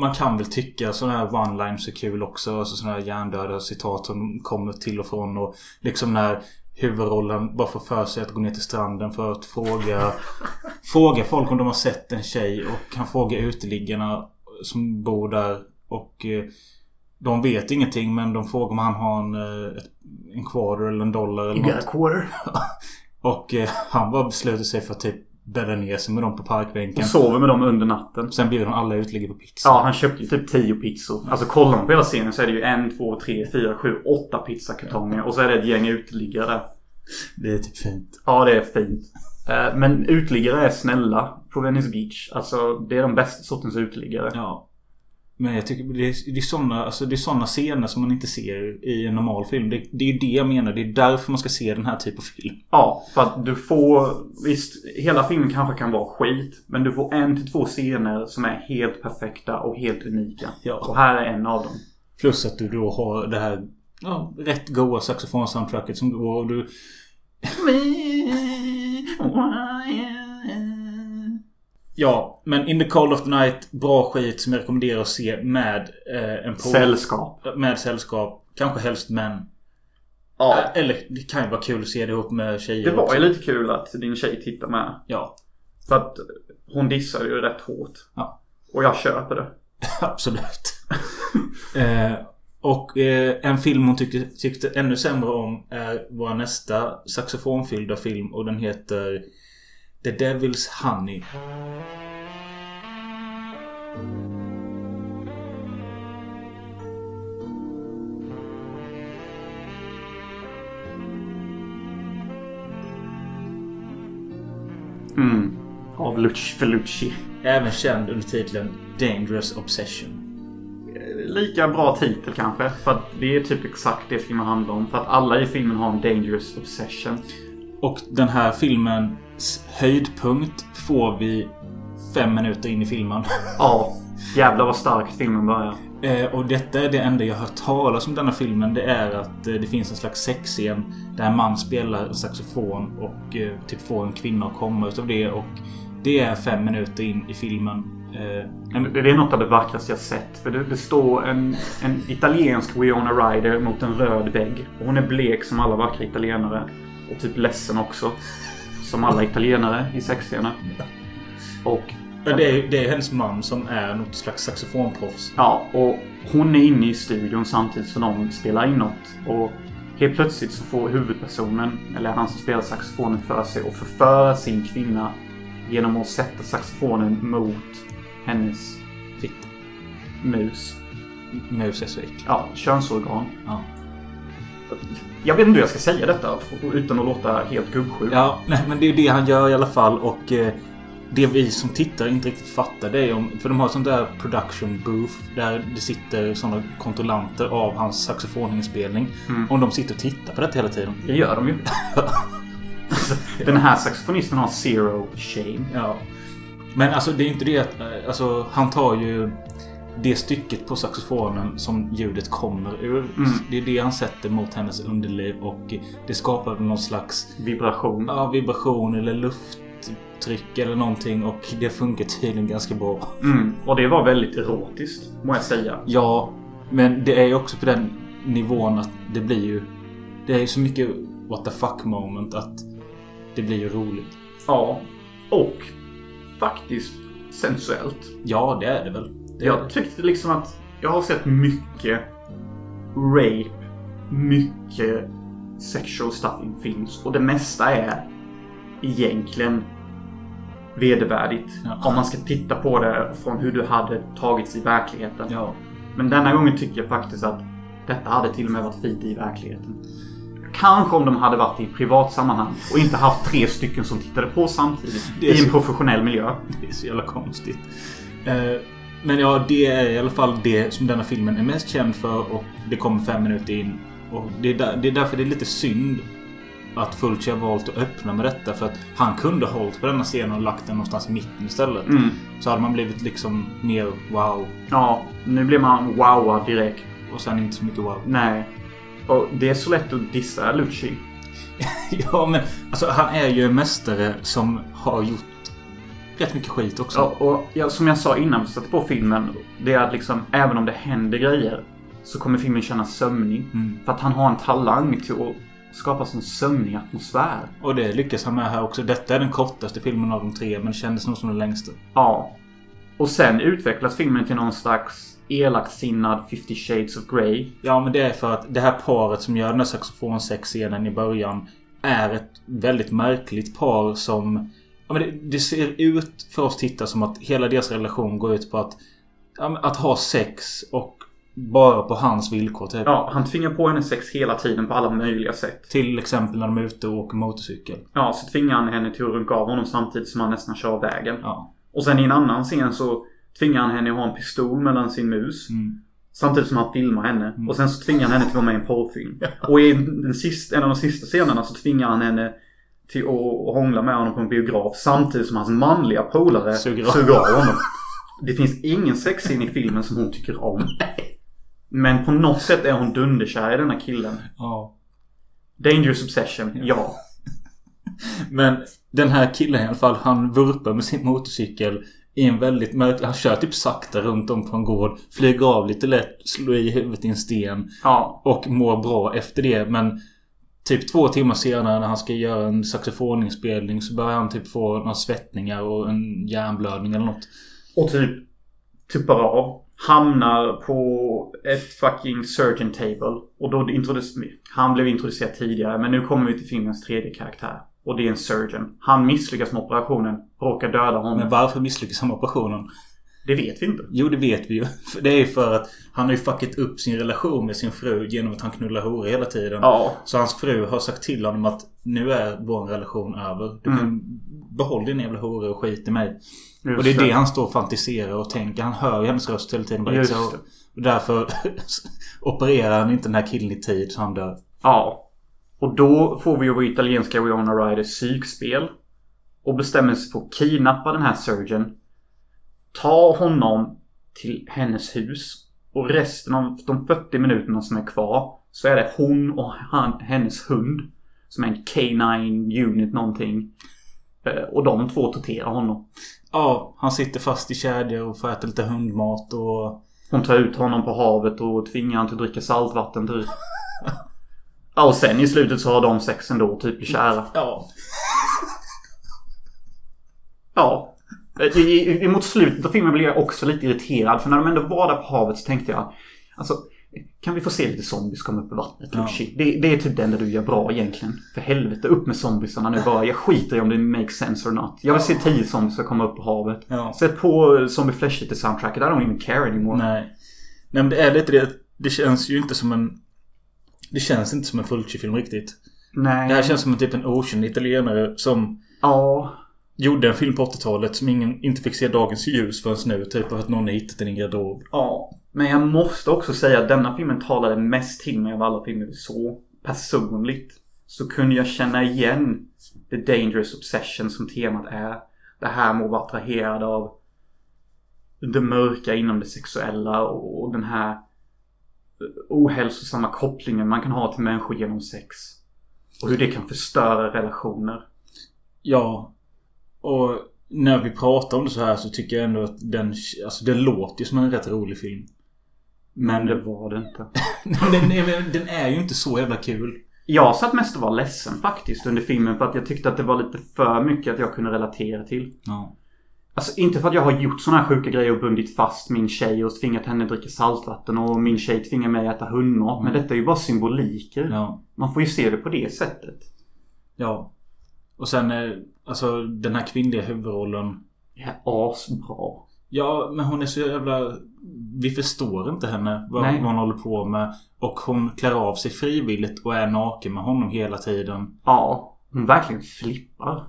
man kan väl tycka sådana här one-lines är kul också. Alltså sådana här hjärndöda citat som kommer till och från. Och liksom när huvudrollen bara får för sig att gå ner till stranden för att fråga Fråga folk om de har sett en tjej och kan fråga uteliggarna som bor där. Och eh, de vet ingenting men de frågar om han har en, eh, en quarter eller en dollar eller något. quarter. Och eh, han bara beslutar sig för att typ bädda ner sig med dem på parkbänken. Och sover med dem under natten. Sen bjuder han alla uteliggare på pizza. Ja, han köpte typ 10 pizzor. Alltså kollar man på hela scenen så är det ju en, två, tre, fyra, sju, åtta pizzakartonger. Och så är det ett gäng uteliggare. Det är typ fint. Ja, det är fint. Eh, Men uteliggare är snälla på Venice Beach. Alltså, det är de bästa sortens uteliggare. Ja. Men jag tycker det är, det är såna, alltså det är såna scener som man inte ser i en normal film. Det, det är ju det jag menar. Det är därför man ska se den här typen av film. Ja, för att du får... Visst, hela filmen kanske kan vara skit. Men du får en till två scener som är helt perfekta och helt unika. Ja. Och här är en av dem. Plus att du då har det här ja, rätt goa saxofonsoundtracket som går och du... Ja, men In the Cold of the Night, bra skit som jag rekommenderar att se med eh, en på... Sällskap. Med sällskap. Kanske helst män. Ja. Eh, Eller det kan ju vara kul att se det ihop med tjejer Det var också. ju lite kul att din tjej tittar med. Ja, För att hon dissade ju rätt hårt. Ja. Och jag köper det. absolut. eh, och eh, en film hon tyckte, tyckte ännu sämre om är vår nästa saxofonfyllda film och den heter The Devil's Honey. Mm. Av Lucci Felucci. Även känd under titeln Dangerous Obsession. Lika bra titel kanske. För att det är typ exakt det filmen handlar om. För att alla i filmen har en dangerous obsession. Och den här filmens höjdpunkt får vi fem minuter in i filmen. Ja. Jävlar vad starkt filmen börjar. Eh, och detta är det enda jag hört talas om denna filmen. Det är att eh, det finns en slags sexscen där en man spelar en saxofon och eh, typ får en kvinna att komma utav det. Och det är fem minuter in i filmen. En, Det det är något av det vackraste jag sett. För det, det står en, en italiensk Winona Ryder mot en röd vägg. Och hon är blek som alla vackra italienare. Och typ ledsen också. Som alla italienare i sexscener. Och Ja, det, är, det är hennes man som är något slags saxofonproffs. Ja, och hon är inne i studion samtidigt som de spelar in något. Och helt plötsligt så får huvudpersonen, eller han som spelar saxofonen, för sig att förföra sin kvinna genom att sätta saxofonen mot hennes Fitta. mus. Mus är så äcklig. Ja, könsorgan. Ja. Jag vet inte hur jag ska säga detta utan att låta helt gubbsjuk. Ja, nej, men det är det han gör i alla fall och eh, det vi som tittar inte riktigt fattar det är om... För de har ett sånt där production booth där det sitter såna kontrollanter av hans saxofoninspelning. Mm. Om de sitter och tittar på detta hela tiden. Det gör de ju. Den här saxofonisten har zero shame. Ja. Men alltså det är inte det att... eh, Alltså han tar ju det stycket på saxofonen som ljudet kommer ur. Mm. Det är det han sätter mot hennes underliv och det skapar någon slags Vibration. ja, vibration eller lufttryck eller någonting och det funkar tydligen ganska bra. Mm. Och det var väldigt erotiskt, må jag säga. Ja, men det är ju också på den nivån att det blir ju... Det är ju så mycket what the fuck moment att det blir ju roligt. Ja. Och faktiskt sensuellt. Ja, det är det väl. Jag tyckte liksom att jag har sett mycket rape, mycket sexual stuff in films och det mesta är egentligen vedervärdigt. Ja. Om man ska titta på det från hur det hade tagits i verkligheten. Ja. Men denna gången tycker jag faktiskt att detta hade till och med varit fint i verkligheten. Kanske om de hade varit i privat sammanhang och inte haft tre stycken som tittade på samtidigt. I en så- professionell miljö. Det är så jävla konstigt. Eh, Men ja, det är i alla fall det som denna filmen är mest känd för och det kommer fem minuter in. Och det är, där, det är därför det är lite synd att Fulci har valt att öppna med detta. För att han kunde ha hållit på denna scenen och lagt den någonstans i mitten istället. Mm. Så hade man blivit liksom mer wow. Ja, nu blir man wowad direkt. Och sen inte så mycket wow. Nej. Och det är så lätt att dissa Lucci. ja, men alltså han är ju en mästare som har gjort rätt mycket skit också. Ja, och ja, som jag sa innan vi satte på filmen. Det är att liksom, även om det händer grejer. Så kommer filmen kännas sömnig. Mm. För att han har en talang till att skapa sån sömnig atmosfär. Och det lyckas han med här också. Detta är den kortaste filmen av de tre, men kändes nog som den längsta. Ja. Och sen utvecklas filmen till någon slags elaksinnad 50 shades of Grey. Ja, men det är för att det här paret som gör den här saxofonsexscenen i början är ett väldigt märkligt par som... Ja, men det, det ser ut för oss tittare som att hela deras relation går ut på att... Ja, att ha sex och bara på hans villkor. Typ. Ja, han tvingar på henne sex hela tiden på alla möjliga sätt. Till exempel när de är ute och åker motorcykel. Ja, så tvingar han henne till att runka av honom samtidigt som han nästan kör vägen. Ja. Och sen i en annan scen så tvingar han henne att ha en pistol mellan sin mus. Mm. Samtidigt som han filmar henne. Och sen så tvingar han henne till att vara med i en porrfilm. Och i den sista, en av de sista scenerna så tvingar han henne till att hångla med honom på en biograf. Samtidigt som hans manliga polare Suger av. suger av honom. Det finns ingen sexscen i filmen som hon tycker om. Men på något sätt är hon dunderkär i denna killen. ja. Dangerous obsession, ja. Men den här killen i alla fall, han vurpar med sin motorcykel i en väldigt märklig... Han kör typ sakta runt om på en gård. Flyger av lite lätt, slår i huvudet i en sten. Ja, Och mår bra efter det. Men typ två timmar senare när han ska göra en saxofoninspelning så börjar han typ få några svettningar och en hjärnblödning eller något. Och typ tuppar av. Hamnar på ett fucking surgeon table. Och då introduceras... Han blev introducerad tidigare men nu kommer vi till filmens tredje karaktär. Och det är en surgeon. Han misslyckas med operationen. Råkar döda honom. Men varför misslyckas han med operationen? Det vet vi inte. Jo, det vet vi ju. För Det är för att han har ju fuckat upp sin relation med sin fru genom att han knullar horor hela tiden. Ja. Så hans fru har sagt till honom att nu är vår relation över. Du kan behålla din jävla hora och skit i mig. Just och det är det han står och fantiserar och tänker. Han hör ju hennes röst hela tiden. Bara, så- det. Och därför opererar han inte den här killen i tid så han dör. Ja. Och då får vi ju vår italienska Winona Ryder psykspel. Och bestämmer sig för att kidnappa den här surgeon. Ta honom till hennes hus. Och resten av de 40 minuterna som är kvar så är det hon och han, hennes hund. Som är en K9 unit någonting. Eh, Och de två torterar honom. Ja, han sitter fast i kedjor och får äta lite hundmat och... Hon tar ut honom på havet och tvingar honom till att dricka saltvatten typ. Ja, och sen i slutet så har de sex ändå typ blir kära. Ja. Ja. I, i, mot slutet av filmen blev jag också lite irriterad. För när de ändå var där på havet så tänkte jag... Alltså, kan vi få se lite zombies komma upp ur vattnet? Ja. Det, det är typ det enda du gör bra egentligen. För helvete, upp med zombiesarna nu bara. Jag skiter i om det makes sense or not. Jag vill se tio zombies komma upp på havet. Ja. Sätt på Zombie Flesh Eater soundtracket. I don't even care anymore. Nej. Nej men det är lite det. Det känns ju inte som en... Det känns inte som en Fulci-film riktigt. Nej. Det här känns som en typ en okänd italienare som Ja. Gjorde en film på 80-talet som ingen inte fick se dagens ljus förrän nu. Typ för att någon har hittat den i en garderob. Ja. Men jag måste också säga att denna filmen talade mest till mig av alla filmer vi såg. Personligt. Så kunde jag känna igen The Dangerous Obsession som temat är. Det här med att vara attraherad av det mörka inom det sexuella och den här ohälsosamma kopplingen man kan ha till människor genom sex. Och hur det kan förstöra relationer. Ja. Och när vi pratar om det så här så tycker jag ändå att den... Alltså den låter ju som en rätt rolig film. Men det var det inte. Den, är- den är ju inte så jävla kul. Jag satt mest och var ledsen faktiskt under filmen för att jag tyckte att det var lite för mycket att jag kunde relatera till. Ja. Alltså inte för att jag har gjort såna här sjuka grejer och bundit fast min tjej och tvingat henne att dricka saltvatten och min tjej tvingar mig att äta hundmat. Men detta är ju bara symboliker. Ja. Man får ju se det på det sättet. Ja. Och sen eh, alltså den här kvinnliga huvudrollen. Är asbra. Ja, men hon är så jävla... Vi förstår inte henne. Vad, Nej. vad hon håller på med. Och hon klär av sig frivilligt och är naken med honom hela tiden. Ja, hon verkligen flippar.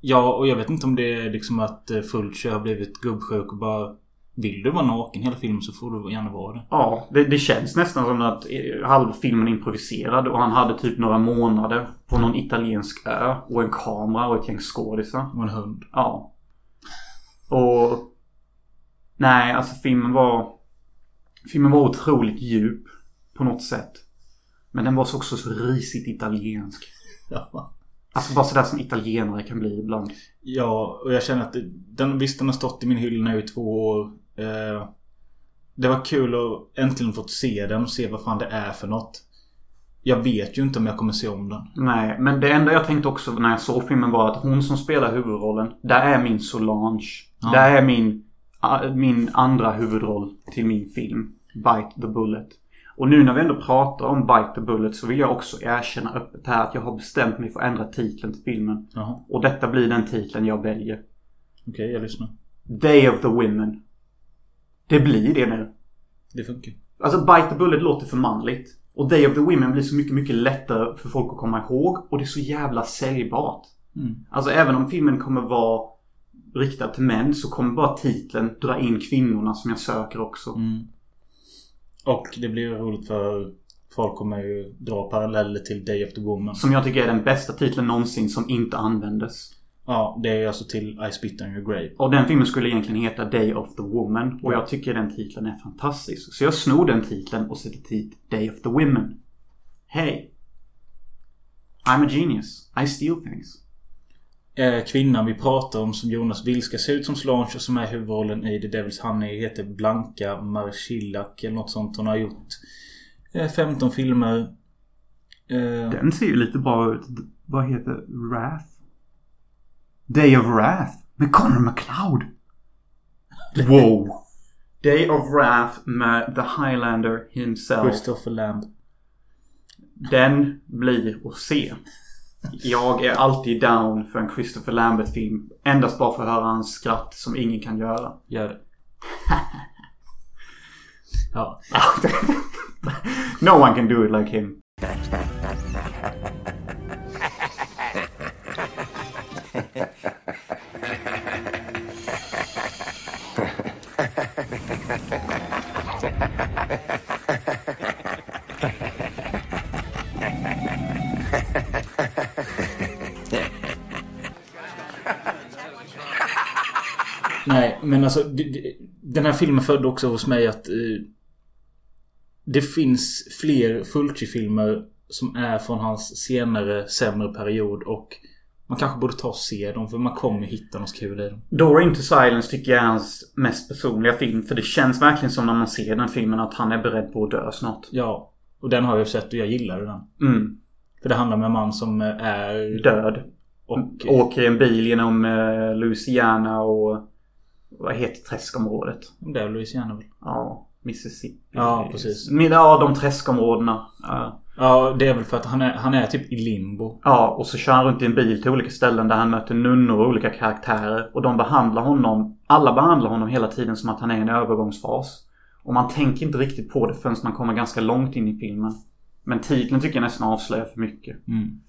Ja, och jag vet inte om det är liksom att eh, Fulcher har blivit gubbsjuk och bara... Vill du vara naken hela filmen så får du gärna vara det. Ja, det, det känns nästan som att eh, halv filmen är improviserad och han hade typ några månader på någon italiensk ö och en kamera och ett gäng skådisar. Och en hund. Ja. Och... Nej, alltså filmen var... Filmen var otroligt djup på något sätt. Men den var så också så risigt italiensk. Ja. Alltså bara sådär som italienare kan bli ibland. Ja, och jag känner att den, visst den har stått i min hylla nu i två år. Eh, det var kul att äntligen fått se den och se vad fan det är för något. Jag vet ju inte om jag kommer se om den. Nej, men det enda jag tänkte också när jag såg filmen var att hon som spelar huvudrollen, där är min Solange. Ja. Där är min, min andra huvudroll till min film. Bite the Bullet. Och nu när vi ändå pratar om Bite the Bullet så vill jag också erkänna öppet här att jag har bestämt mig för att ändra titeln till filmen. Jaha, Och detta blir den titeln jag väljer. okej jag lyssnar. Day of the Women. Det blir det nu. Det funkar. Alltså Bite the Bullet låter för manligt. Och Day of the Women blir så mycket, mycket lättare för folk att komma ihåg. Och det är så jävla säljbart. Mm. Alltså även om filmen kommer vara riktad till män så kommer bara titeln dra in kvinnorna som jag söker också. Mm. Och det blir roligt för folk kommer ju dra paralleller till Day of the Woman. Som jag tycker är den bästa titeln någonsin som inte användes. Ja, det är alltså till I Spit on Your Grave. Och den filmen skulle egentligen heta Day of the Woman. Och jag tycker den titeln är fantastisk. Så jag snor den titeln och sätter dit Day of the Women. Hey. I'm a genius. I steal things. Eh, kvinnan vi pratar om som Jonas vill ska se ut som Solange och som är huvudrollen i The Devil's Honey heter Blanka Marcillak eller något sånt. Hon har gjort eh, 15 filmer. Eh, Den ser ju lite bra ut. Vad heter Wrath? Day of Wrath med Connor McLeod. Wow. Day of Wrath med The Highlander himself. Christopher Lamb. Den blir att se. Jag är alltid down för en Christopher Lambert-film. Endast bara för att höra hans skratt som ingen kan göra. Gör det. ja. no one can do it like him. men alltså Den här filmen födde också hos mig att eh, Det finns fler Fulci-filmer som är från hans senare, sämre period och man kanske borde ta och se dem för man kommer hitta något kul i dem. Door into Silence tycker jag är hans mest personliga film. För det känns verkligen som när man ser den filmen att han är beredd på att dö snart. Ja, och den har jag sett och jag gillade den. Mm. För det handlar om en man som eh, är... Död. Och... Åker i en bil genom eh, Louisiana och... Vad heter träskområdet? Det är Louisiana väl? Ja, Mississippi. Ja, precis. Men, ja, de träskområdena. Ja. Ja, det är väl för att han är, han är typ i limbo. Ja, och så kör han runt i en bil till olika ställen där han möter nunnor och olika karaktärer. Och de behandlar honom, alla behandlar honom hela tiden som att han är i en övergångsfas. Och man tänker inte riktigt på det förrän man kommer ganska långt in i filmen. Men titeln tycker jag nästan avslöjar för mycket. Mm.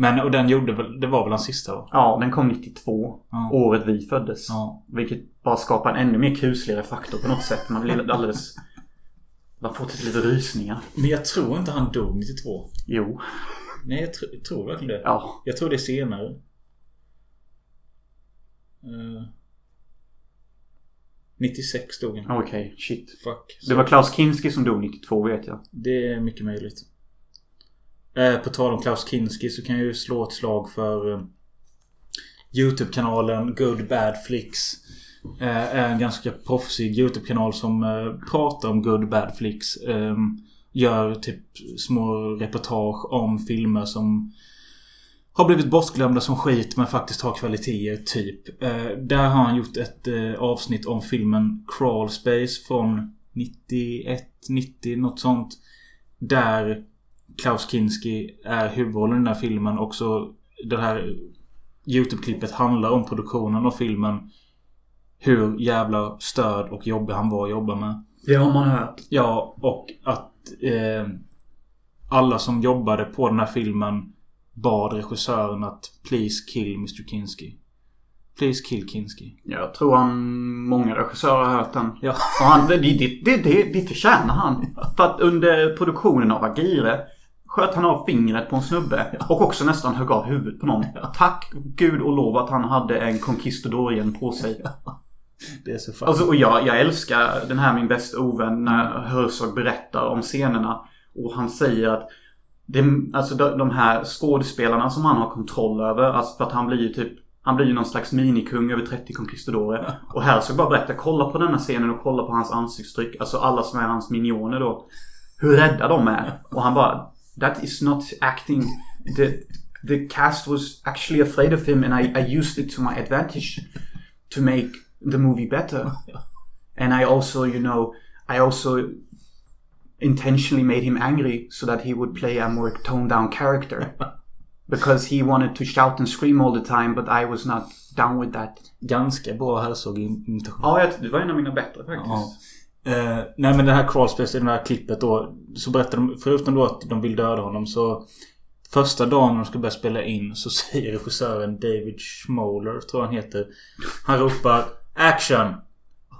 Men och den gjorde väl, det var väl hans sista va? Ja, den kom 92. Ja. Året vi föddes. Ja. Vilket bara skapar en ännu mer kusligare faktor på något sätt. Man blir alldeles... Man får till lite rysningar. Men jag tror inte han dog 92. Jo. Nej, jag, tr- jag tror verkligen det. Ja. Jag tror det är senare. Eh, 96 dog han. Okej, shit. Fuck. Det var Klaus Kinski som dog 92 vet jag. Det är mycket möjligt. Eh, på tal om Klaus Kinski så kan jag ju slå ett slag för eh, Youtube-kanalen Good Bad Flicks. Eh, är en ganska proffsig Youtube-kanal som pratar om Good Bad Flicks. Ehm, gör typ små reportage om filmer som har blivit bortglömda som skit men faktiskt har kvaliteter typ. Där har han gjort ett avsnitt om filmen Crawl Space från 91, 90 något sånt. Där Klaus Kinski är huvudrollen i den här filmen. Också det här Youtube-klippet handlar om produktionen av filmen. hur jävla störd och jobbig han var att jobba med. Det har man hört. Ja, och att eh, alla som jobbade på den här filmen bad regissören att Please kill Mr Kinski. Please kill Kinski. Jag tror han många regissörer har hört den. Ja. Och han, det, det, det, det, det förtjänar han. För att under produktionen av Agire sköt han av fingret på en snubbe. Och också nästan högg av huvudet på någon. Tack gud och lov att han hade en Conquistadorien på sig. Det är så fan. Alltså, och jag, jag älskar den här min bästa ovän när Herzog berättar om scenerna. Och han säger att det, alltså de, här skådespelarna som han har kontroll över. Alltså för att han blir ju typ han blir ju någon slags minikung över 30 conquistadorer. Och Herzog bara berättar, kolla på denna scenen och kolla på hans ansiktstryck. Alltså alla som är hans minioner då. Hur rädda de är. Och han bara, that is not acting. The, the cast was actually afraid of him and I, I used it to my advantage. To make the movie better. And I also, you know, I also intentionally made him angry so that he would play a more toned down character. Because he wanted to shout and scream all the time but I was not down with that. Ganska bra Herzog-imitation. Ja, det var en av mina bättre faktiskt. Ja. Eh, nej men det här crawlspace i det här klippet då. Så berättar de, förutom då att de vill döda honom så Första dagen de ska börja spela in så säger regissören David Schmoller, tror han heter. Han ropar Action!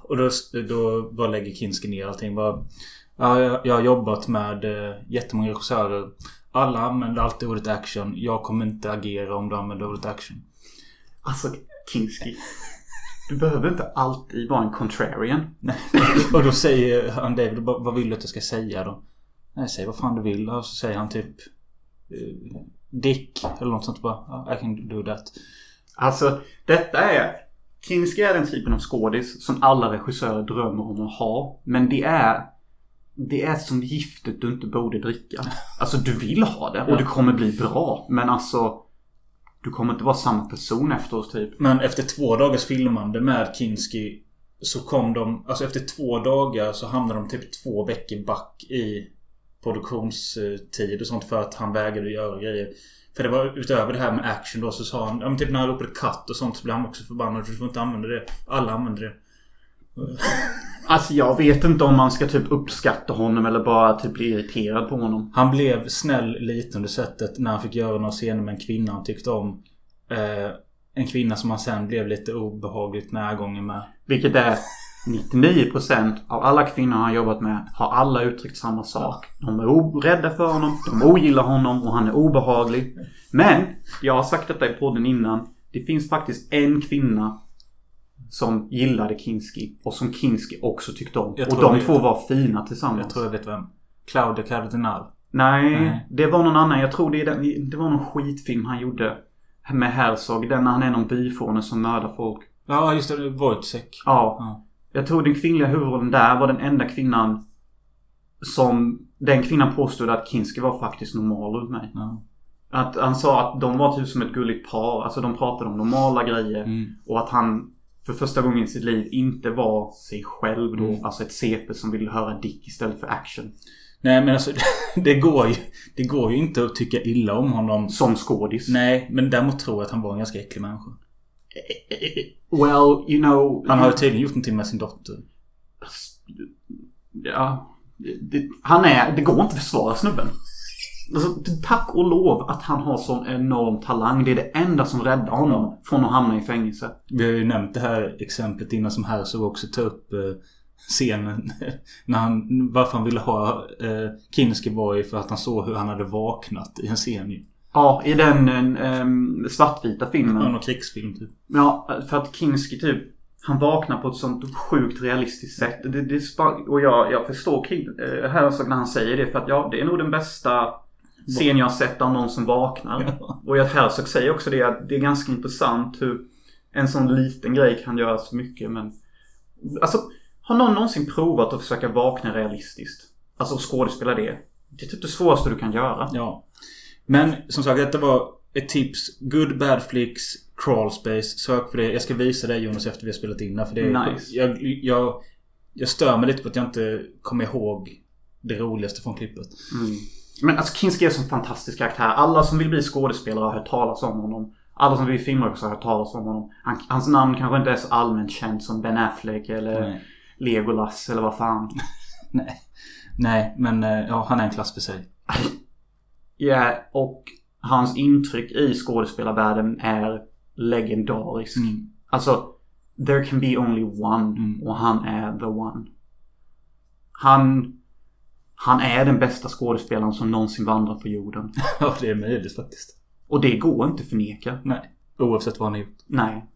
Och då, då bara lägger Kinski ner allting. Bara, ja, jag, jag har jobbat med eh, jättemånga regissörer. Alla använder alltid ordet action. Jag kommer inte agera om du använder ordet action. Alltså, Kinski. Du behöver inte alltid vara en contrarian. Och då säger han David, "Vad- vill du att jag ska säga då? Nej, säg vad fan du vill. Och så säger han typ eh, Dick eller något sånt bara. "Ja, I can do that. Alltså, detta är... Kinski är den typen av skådis som alla regissörer drömmer om att ha. Men det är... Det är som giftet du inte borde dricka. Alltså du vill ha det och det kommer bli bra. Men alltså... Du kommer inte vara samma person efteråt typ. Men efter två dagars filmande med Kinski så kom de, alltså efter två dagar så hamnade de typ två veckor back i produktionstid och sånt för att han vägrade göra grejer. För det var utöver det här med action då så sa han, ja men typ när han ropade cut och sånt så blev han också förbannad. Du får inte använda det. Alla använder det. Alltså jag vet inte om man ska typ uppskatta honom eller bara typ bli irriterad på honom. Han blev snäll lite under sättet när han fick göra några scener med en kvinna han tyckte om. Eh, en kvinna som han sen blev lite obehagligt närgången med. Vilket är 99% av alla kvinnor han jobbat med har alla uttryckt samma sak. De är rädda för honom, de ogillar honom och han är obehaglig. Men, jag har sagt detta i podden innan. Det finns faktiskt en kvinna som gillade Kinski och som Kinski också tyckte om. Och de två var fina tillsammans. Jag tror jag vet vem. Claudia Cardinal. Nej, Nej. det var någon annan. Jag tror det, den, det var någon skitfilm han gjorde. Med Herzog. Den när han är någon byfåne som mördar folk. Ja, just det. Wojciech. Ja. Ja. Jag tror den kvinnliga huvudrollen där var den enda kvinnan som den kvinnan påstod att Kinski var faktiskt normal runt mig. Ja. Att han sa att de var typ som ett gulligt par. Alltså de pratade om normala grejer. Mm. Och att han för första gången i sitt liv inte var sig själv då. Mm. Alltså ett CP som ville höra Dick istället för action. Nej men alltså det går ju Det går ju inte att tycka illa om honom. Som skådis. Nej, men däremot tror jag att han var en ganska äcklig människa. Well, you know... Han har ju tydligen gjort någonting med sin dotter. Ja. Det, han är... Det går inte att försvara snubben. Alltså, tack och lov att han har sån enorm talang. Det är det enda som räddar honom från att hamna i fängelse. Vi har ju nämnt det här exemplet innan som Herzog också tar upp eh, scenen. när han, varför han ville ha eh, Kinski var ju för att han såg hur han hade vaknat i en scen ju. Ja, i den um, svartvita filmen. Någon krigsfilm typ. Ja, för att Kinski typ han vaknar på ett sånt sjukt realistiskt sätt. Det, det, och jag, jag förstår King, eh, Herzog när han säger det. För att ja, det är nog den bästa scen jag har sett av någon som vaknar. Och jag Herzog säger också det att det är ganska intressant hur en sån liten grej kan göra så mycket. Men alltså, har någon någonsin provat att försöka vakna realistiskt? Alltså skådespela det. Det är typ det svåraste du kan göra. Ja. Men som sagt, detta var ett tips. Good Bad Flicks Crawl Space. Sök på det. Jag ska visa dig Jonas efter vi har spelat in. För det är, Nice. jag, jag, jag stör mig lite på att jag inte kommer ihåg det roligaste från klippet. Mm. Men alltså Kinski är en sån fantastisk karaktär. Alla som vill bli skådespelare har hört talas om honom. Alla som vill filmregissör har hört talas om honom. Han, hans namn kanske inte är så allmänt känt som Ben Affleck eller Nej. Legolas eller vad fan. Nej. Nej, men eh, ja, han är en klass för sig. Ja, och hans intryck i skådespelarvärlden är legendarisk. Mm. Alltså, there can be only one. Mm. Och han är the one. Han... Han är den bästa skådespelaren som någonsin vandrat på jorden. Ja, det är möjligt faktiskt. Och det går inte att förneka. Nej. Oavsett vad han har gjort. Nej.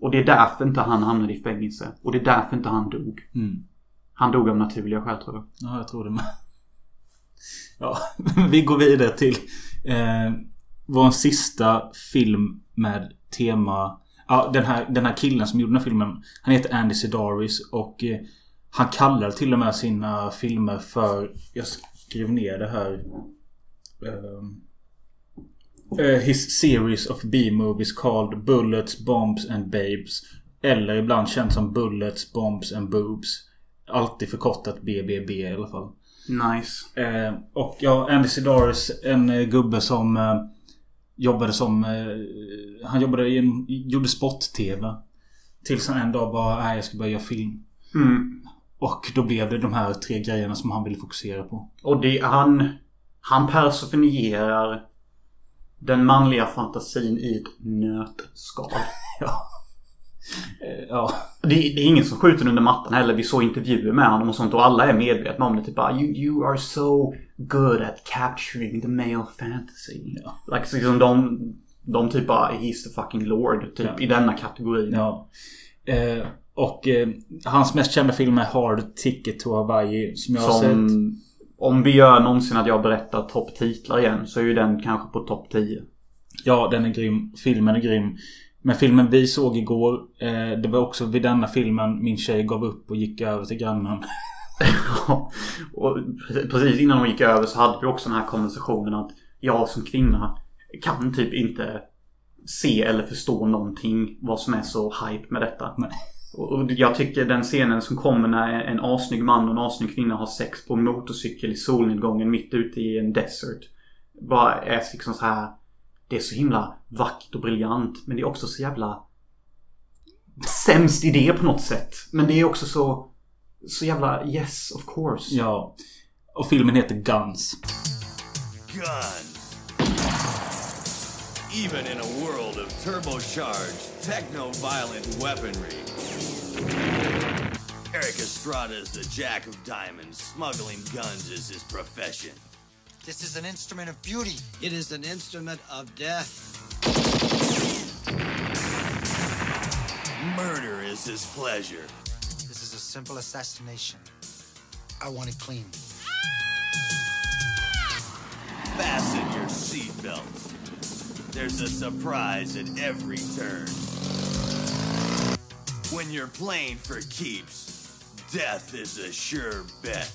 Och det är därför inte han hamnade i fängelse. Och det är därför inte han dog. Mm. Han dog av naturliga skäl tror jag. Ja, jag tror det med. Ja, vi går vidare till eh, vår sista film med tema... Ja, den här, den här killen som gjorde den här filmen. Han heter Andy Sidaris och eh, han kallar till och med sina filmer för... Jag skrev ner det här. ehm, eh, his series of B-movies called Bullets, Bombs and Babes. Eller ibland känt som Bullets, Bombs and Boobs. Alltid förkortat BBB i alla fall. Nice. Eh, och ja, Andy Sidaris, en eh, gubbe som jobbade som... Han jobbade i en, gjorde sport-TV. Tills han en dag bara, nej jag ska börja göra film. Mm. Och då blev det de här tre grejerna som han ville fokusera på. Och det, han... Han personifierar den manliga fantasin i ett nötskal. Ja. Eh, ja. Det, det är ingen som skjuter under mattan heller. Vi såg intervjuer med honom och sånt och alla är medvetna om det. Typ bara you, you are so good at capturing the male fantasy. Ja. Like, liksom de, de typ bara he's the fucking lord. Typ Ja. i denna kategorin. ja. Eh, och eh, hans mest kända film är Hard Ticket to Hawaii. Som jag har sett. Om vi gör någonsin att jag berättar topptitlar igen så är ju den kanske på topp 10. Ja, den är grym. Filmen är grym. Men filmen vi såg igår, eh, det var också vid denna filmen min tjej gav upp och gick över till grannen. och precis innan hon gick över så hade vi också den här konversationen att jag som kvinna kan typ inte se eller förstå någonting vad som är så hype med detta. Nej. Och jag tycker den scenen som kommer när en asnygg man och en asnygg kvinna har sex på en motorcykel i solnedgången mitt ute i en desert. Bara är liksom så här. Det är så himla vackert och briljant. Men det är också så jävla sämst idé på något sätt. Men det är också så så jävla yes of course. Ja. Och filmen heter Guns. Guns. Even in a world of turbocharged, techno-violent weaponry. Eric Estrada is the jack of diamonds. Smuggling guns is his profession. This is an instrument of beauty. It is an instrument of death. Murder is his pleasure. This is a simple assassination. I want it clean. Fasten your seatbelts. There's a surprise at every turn. When you're playing for keeps, death is a sure bet.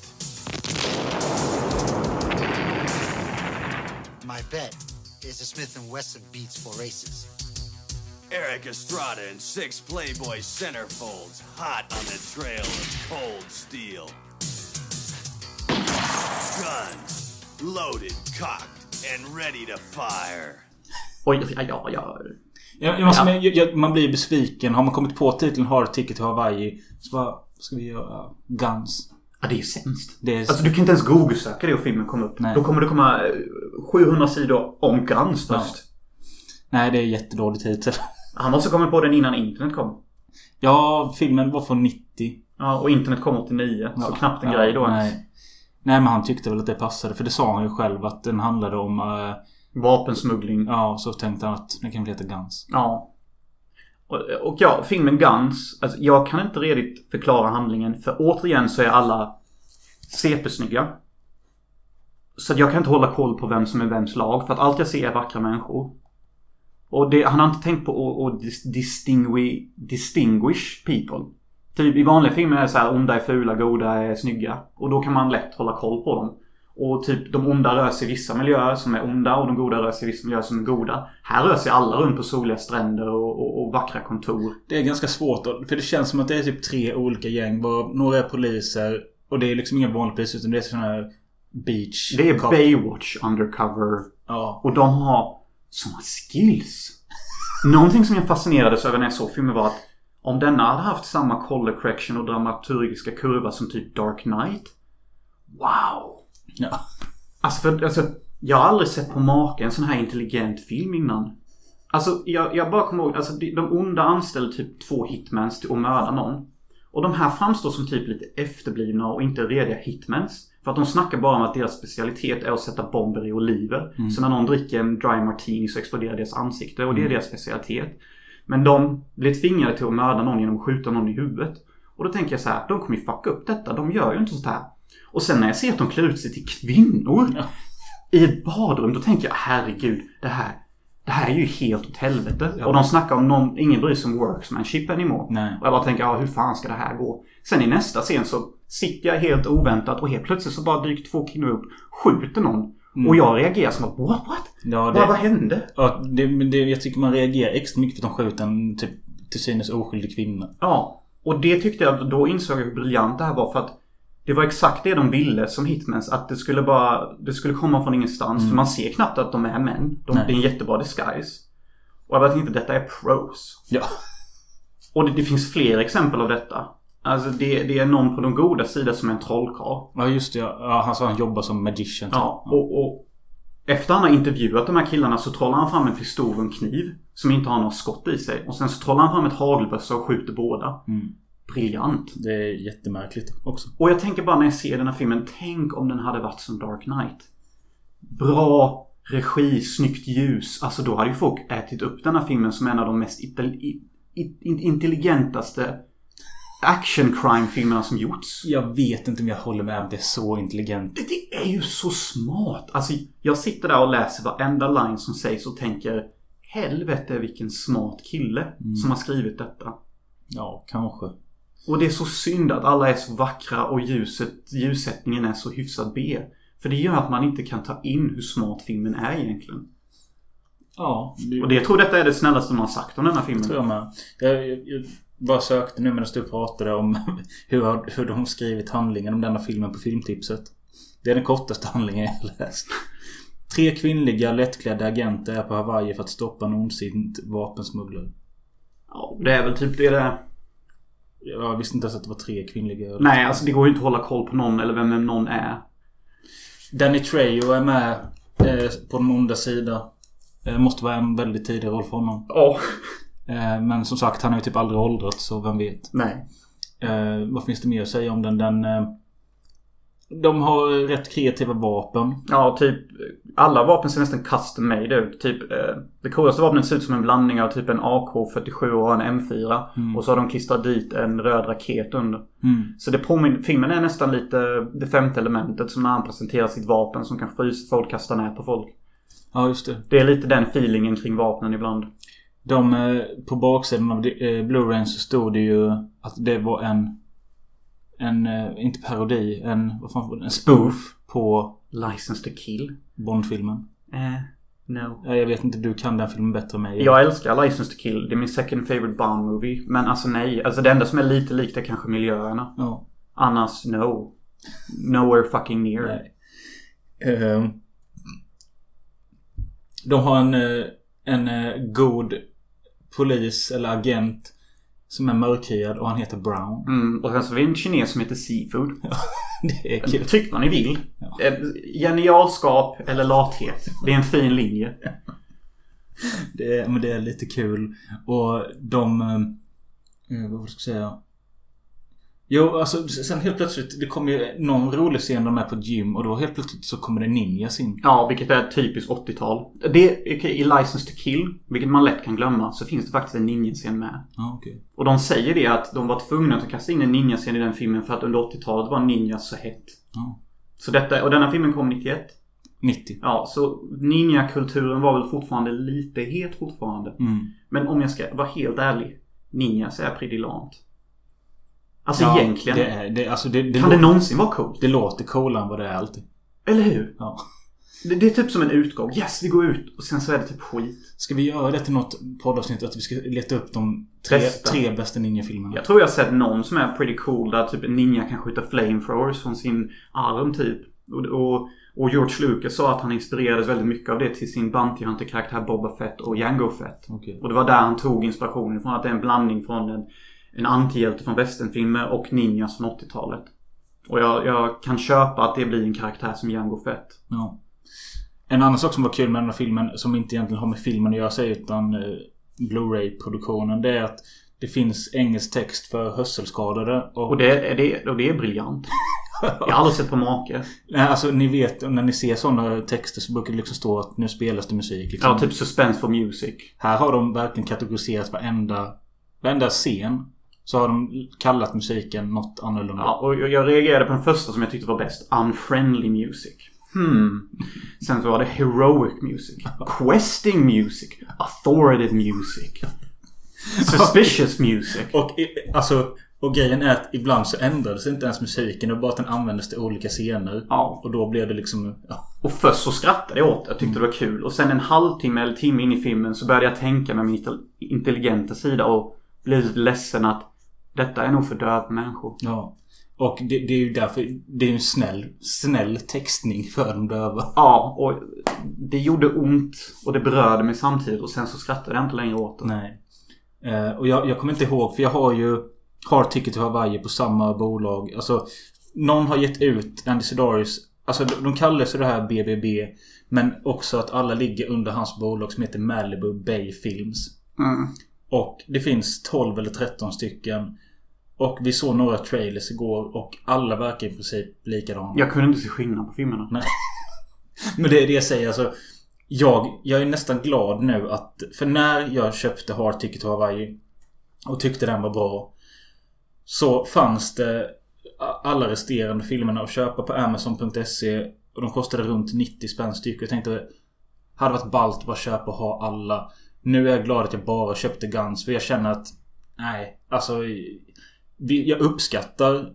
My bet is the Smith & Wesson beats for races. Eric Estrada and six Playboy centerfolds, hot on the trail of cold steel. Guns, loaded, cocked, and ready to fire. Oj, ja, ja, ja. Jag, jag, måste, jag, jag, man blir besviken. Har man kommit på titeln Hard Ticket to Hawaii så bara, vad ska vi göra? Guns. Ja, det är sämst. Det är... Alltså du kan inte ens google-söka det och filmen kommer upp. Nej. Då kommer det komma eh, 700 sidor om Guns Ja. först. Nej, det är jättedålig titel. Han måste ha kommit på den innan internet kom. Ja, filmen var från 90. Ja, och internet kom 89. Så Ja. knappt en Ja, grej då ens. nej. nej, men han tyckte väl att det passade. För det sa han ju själv att den handlade om... eh, Vapensmuggling. ja, så tänkte han att den kan väl heta Guns. Ja. Och, och ja, filmen Guns. Alltså, jag kan inte redigt förklara handlingen. För återigen så är alla CP-snygga. Så att jag kan inte hålla koll på vem som är vems lag. För att allt jag ser är vackra människor. Och det, han har inte tänkt på att, att dis- distingui, distinguish people. Typ i vanliga filmer är det så här onda är fula, goda är snygga. Och då kan man lätt hålla koll på dem. Och typ de onda rör sig i vissa miljöer som är onda och de goda rör sig i vissa miljöer som är goda. Här rör sig alla runt på soliga stränder och, och, och vackra kontor. Det är ganska svårt för det känns som att det är typ tre olika gäng. Var några är poliser och det är liksom inga vanliga poliser utan det är sådana här beach... Det är cop. Baywatch undercover. Ja. Och de har såna skills. Någonting som jag fascinerades över när jag såg filmen var att om denna hade haft samma color correction och dramaturgiska kurva som typ Dark Knight. Wow! Ja. Alltså, för, alltså jag har aldrig sett på maken en sån här intelligent film innan. Alltså jag, jag bara kommer ihåg, alltså de onda anställer typ två hitmans till att mörda någon. Och de här framstår som typ lite efterblivna och inte rediga hitmans. För att de snackar bara om att deras specialitet är att sätta bomber i oliver. Så när någon dricker en dry martini så exploderar deras ansikte och det är deras specialitet. Men de blir tvingade till att mörda någon genom att skjuta någon i huvudet. Och då tänker jag så här, de kommer ju fucka upp detta. De gör ju inte sånt här. Och sen när jag ser att de klär ut sig till kvinnor i ett badrum, då tänker jag herregud, det här, det här är ju helt åt helvete. Och de snackar om någon, ingen bryr sig om worksmanship anymore. Nej. Och jag bara tänker, ja hur fan ska det här gå? Sen i nästa scen så sitter jag helt oväntat och helt plötsligt så bara dyker två kvinnor upp, skjuter någon. Och jag reagerar som att, what? what? Ja, Vad, det, vad hände? ja, det, det, jag tycker man reagerar extra mycket för att de skjuter en typ till synes oskyldig kvinna. Ja. Och det tyckte jag, då insåg jag hur briljant det här var för att det var exakt det de ville som Hitmans. Att det skulle bara, det skulle komma från ingenstans. För man ser knappt att de är män. De, det är en jättebra disguise. Och jag bara tänkte, detta är pros. Ja. Och det, det finns fler exempel av detta. Alltså det, det är någon på de goda sidor som är en trollkarl. Ja just det. Ja, han sa han jobbar som magician. typ. Ja, och, och efter han har intervjuat de här killarna så trollar han fram en pistol och en kniv. Som inte har några skott i sig. Och sen så trollar han fram ett hagelbössa och skjuter båda. Briljant. Det är jättemärkligt också. Och jag tänker bara när jag ser den här filmen. Tänk om den hade varit som Dark Knight. Bra regi, snyggt ljus. Alltså då hade ju folk ätit upp den här filmen som en av de mest intelligentaste action crime-filmerna som gjorts. Jag vet inte om jag håller med om det är så intelligent. Det, det är ju så smart. Alltså jag sitter där och läser varenda line som sägs och tänker Helvete vilken smart kille som har skrivit detta. Ja, kanske. Och det är så synd att alla är så vackra och ljuset, ljussättningen är så hyfsat B. För det gör att man inte kan ta in hur smart filmen är egentligen. Ja, det, Och det, jag tror detta är det snällaste de har sagt om den här filmen. tror jag med. Jag, jag, jag bara sökte nu medan du pratade om hur, hur de skrivit handlingen om denna filmen på filmtipset. Det är den kortaste handlingen jag läst. Tre kvinnliga lättklädda agenter är på Hawaii för att stoppa en ondsint vapensmugglare. Ja, det är väl typ det det är. Jag visste inte ens att det var tre kvinnliga. Nej, alltså det går ju inte att hålla koll på någon eller vem någon är. Danny Trejo är med eh, på den onda sidan. Eh, måste vara en väldigt tidig roll för honom. Ja. Eh, men som sagt, han har ju typ aldrig åldrats så vem vet. Nej. Eh, vad finns det mer att säga om den? den eh, de har rätt kreativa vapen. Ja, typ alla vapen ser nästan custom made ut. Typ eh, det coolaste vapnet ser ut som en blandning av typ en AK47 och en M4. Och så har de klistrat dit en röd raket under. Så det påminner, filmen är nästan lite det femte elementet som när han presenterar sitt vapen som kan frysa folk, kasta nät på folk. Ja, just det. Det är lite den feelingen kring vapnen ibland. De, eh, på baksidan av eh, Blu-rayen så stod det ju att det var en... En, eh, inte parodi, en... Vad fan? En spoof på License to kill? Bond-filmen. Eh, no. Ja, Jag vet inte, du kan den filmen bättre än mig. Jag älskar License to kill. Det är min second favorite Bond movie. Men alltså nej. Alltså det enda som är lite likt är kanske miljöerna. Ja. Annars no. Nowhere fucking near. Eh, de har en, eh, en eh, god polis eller agent som är mörkhyad och han heter Brown. Mm, och sen så har vi en kines som heter Seafood. Det är kul. Tyck vad ni vill. Eh, Genialskap eller lathet. Det är en fin linje. Det är, men det är lite kul. Och de... eh, Eh, vad ska jag säga? Jo, alltså sen helt plötsligt. Det kommer ju någon rolig scen de är på ett gym och då helt plötsligt så kommer det ninjas in. Ja, vilket är typiskt 80-tal. Det, I License to kill, vilket man lätt kan glömma, så finns det faktiskt en ninjascen med. Ja, okej. Och de säger det att de var tvungna att kasta in en ninjascen i den filmen för att under 80-talet var ninjas så hett. Ja. Så detta, och denna filmen kom 91. 90. Ja, så ninjakulturen var väl fortfarande lite het fortfarande. Mm. Men om jag ska vara helt ärlig. Ninjas är pretty lamt. Alltså Ja, egentligen. Det, är, det, alltså det, det, kan det någonsin vara coolt? det låter coolare än vad det är alltid. Eller hur? Ja. Det, är typ som en utgång. Yes, vi går ut. Och sen så är det typ skit. Ska vi göra det till något poddavsnitt? Att vi ska leta upp de tre, Bästa. tre bästa ninjafilmerna? Jag tror jag har sett någon som är pretty cool där typ en ninja kan skjuta flamethrowers från sin arm typ. Och, och, Och George Lucas sa att han inspirerades väldigt mycket av det till sin Bounty Hunter-karaktär Boba Fett och Jango Fett. Okej. Och det var där han tog inspirationen från. Att det är en blandning från en, en antihjälte från westernfilmer och ninjas från 80-talet. Och jag, jag kan köpa att det blir en karaktär som Jango Fett. Ja. En annan sak som var kul med den här filmen som inte egentligen har med filmen att göra sig utan eh, Blu-ray-produktionen. Det är att det finns engelsk text för hörselskadade. Och, Och det, är- det, och det är briljant. Jag har aldrig sett på make. Nej, alltså ni vet när ni ser sådana texter så brukar det liksom stå att nu spelas det musik. Liksom. Ja, typ suspense for music. Här har de verkligen kategoriserat varenda, varenda scen. Så har de kallat musiken något annorlunda. Ja, och jag reagerade på den första som jag tyckte var bäst. Unfriendly music. Hmm. Sen så var det heroic music. Questing music. Authoritative music. Suspicious music. Och alltså och grejen är att ibland så ändrades inte ens musiken. Det var bara att den användes till olika scener. Ja. Och då blev det liksom... Ja. Och först så skrattade jag åt det. Jag tyckte det var kul. Och sen en halvtimme eller timme in i filmen så började jag tänka med min intel- intelligenta sida och blev lite ledsen att detta är nog för döva människor. ja. Och det, det är ju därför... Det är en snäll, snäll textning för de döva. Ja, och det gjorde ont och det berörde mig samtidigt och sen så skrattade jag inte längre åt det. Nej. Eh, och jag, jag kommer inte ihåg för jag har ju Hard Ticket to Hawaii på samma bolag. Alltså Någon har gett ut Andy Sidaris Alltså de, de kallar sig det här BBB Men också att alla ligger under hans bolag som heter Malibu Bay Films. Mm. Och det finns 12 eller 13 stycken. Och vi såg några trailers igår och alla verkar i princip likadana. Jag kunde inte se skillnad på filmerna. Nej. Men det är det jag säger alltså. Jag, jag är nästan glad nu att... För när jag köpte Hard Ticket to Hawaii och tyckte den var bra. Så fanns det alla resterande filmerna att köpa på Amazon.se. Och de kostade runt 90 spänn styck. Jag tänkte... Hade varit ballt att bara köpa och ha alla. Nu är jag glad att jag bara köpte Guns. För jag känner att... Nej, alltså... Jag uppskattar...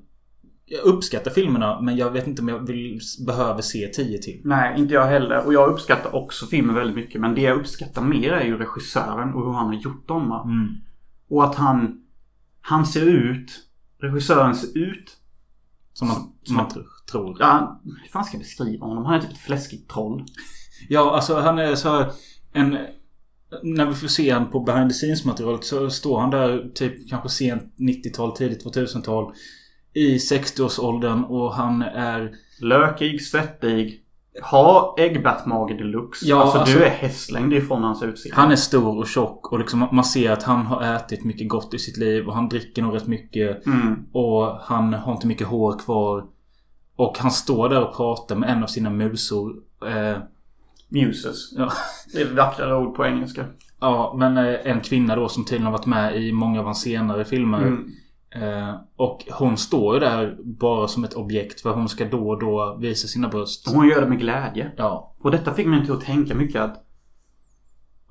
Jag uppskattar filmerna men jag vet inte om jag vill, behöver se 10 till. Nej, inte jag heller. Och jag uppskattar också filmen väldigt mycket. Men det jag uppskattar mer är ju regissören och hur han har gjort dem. Mm. Och att han... Han ser ut... Regissören ser ut... Som man, som man tr- tror. Ja, hur fan ska jag beskriva honom? Han är typ ett fläskigt troll. Ja, alltså han är så här en... När vi får se han på behind the scenes materialet så står han där typ kanske sent 90-tal, tidigt 2000-tal. I 60-årsåldern och han är... Lökig, svettig. Ha äggbattmage deluxe. Ja, alltså, alltså- du är hästlängd ifrån hans utseende. Han är stor och tjock och liksom man ser att han har ätit mycket gott i sitt liv och han dricker nog rätt mycket. Mm. Och han har inte mycket hår kvar. Och han står där och pratar med en av sina musor. Eh, Muses. ja. Det är vackrare ord på engelska. Ja, men eh, en kvinna då som tydligen har varit med i många av hans senare filmer. Mm. Eh, och hon står ju där bara som ett objekt för hon ska då och då visa sina bröst. Hon gör det med glädje. Ja. Och detta fick mig till att tänka mycket att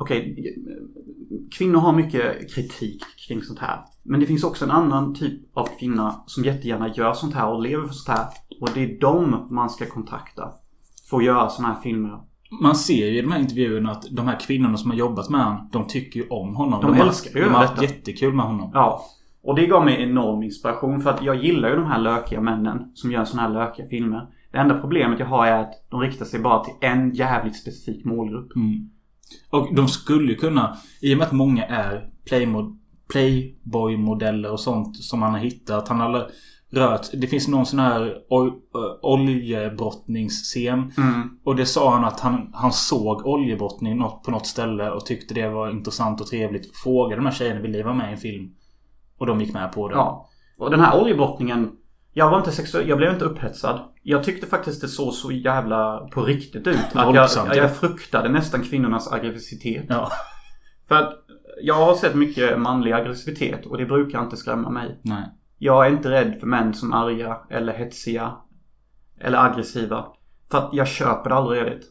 Okej, kvinnor har mycket kritik kring sånt här. Men det finns också en annan typ av kvinna som jättegärna gör sånt här och lever för sånt här. Och det är dem man ska kontakta. För att göra såna här filmer. Man ser ju i de här intervjuerna att de här kvinnorna som har jobbat med honom, de tycker ju om honom. De har- älskar ju De har haft jättekul med honom. Ja. Och det gav mig enorm inspiration för att jag gillar ju de här lökiga männen som gör såna här lökiga filmer. Det enda problemet jag har är att de riktar sig bara till en jävligt specifik målgrupp. Mm. Och de skulle ju kunna, i och med att många är Playboy-modeller och sånt som han har hittat. Han har rört... Det finns någon sån här ö, oljebrottningsscen. Mm. Och det sa han att han, han såg oljebrottning på något ställe och tyckte det var intressant och trevligt. Frågade de här tjejerna vill ni vara med i en film? Och de gick med på det. Ja. Och den här oljebrottningen. Jag var inte sexuell, jag blev inte upphetsad. Jag tyckte faktiskt det såg så jävla på riktigt ut. Att jag, jag fruktade nästan kvinnornas aggressivitet. Ja. För att jag har sett mycket manlig aggressivitet och det brukar inte skrämma mig. Nej. Jag är inte rädd för män som är arga eller hetsiga. Eller aggressiva. För att jag köper det aldrig riktigt.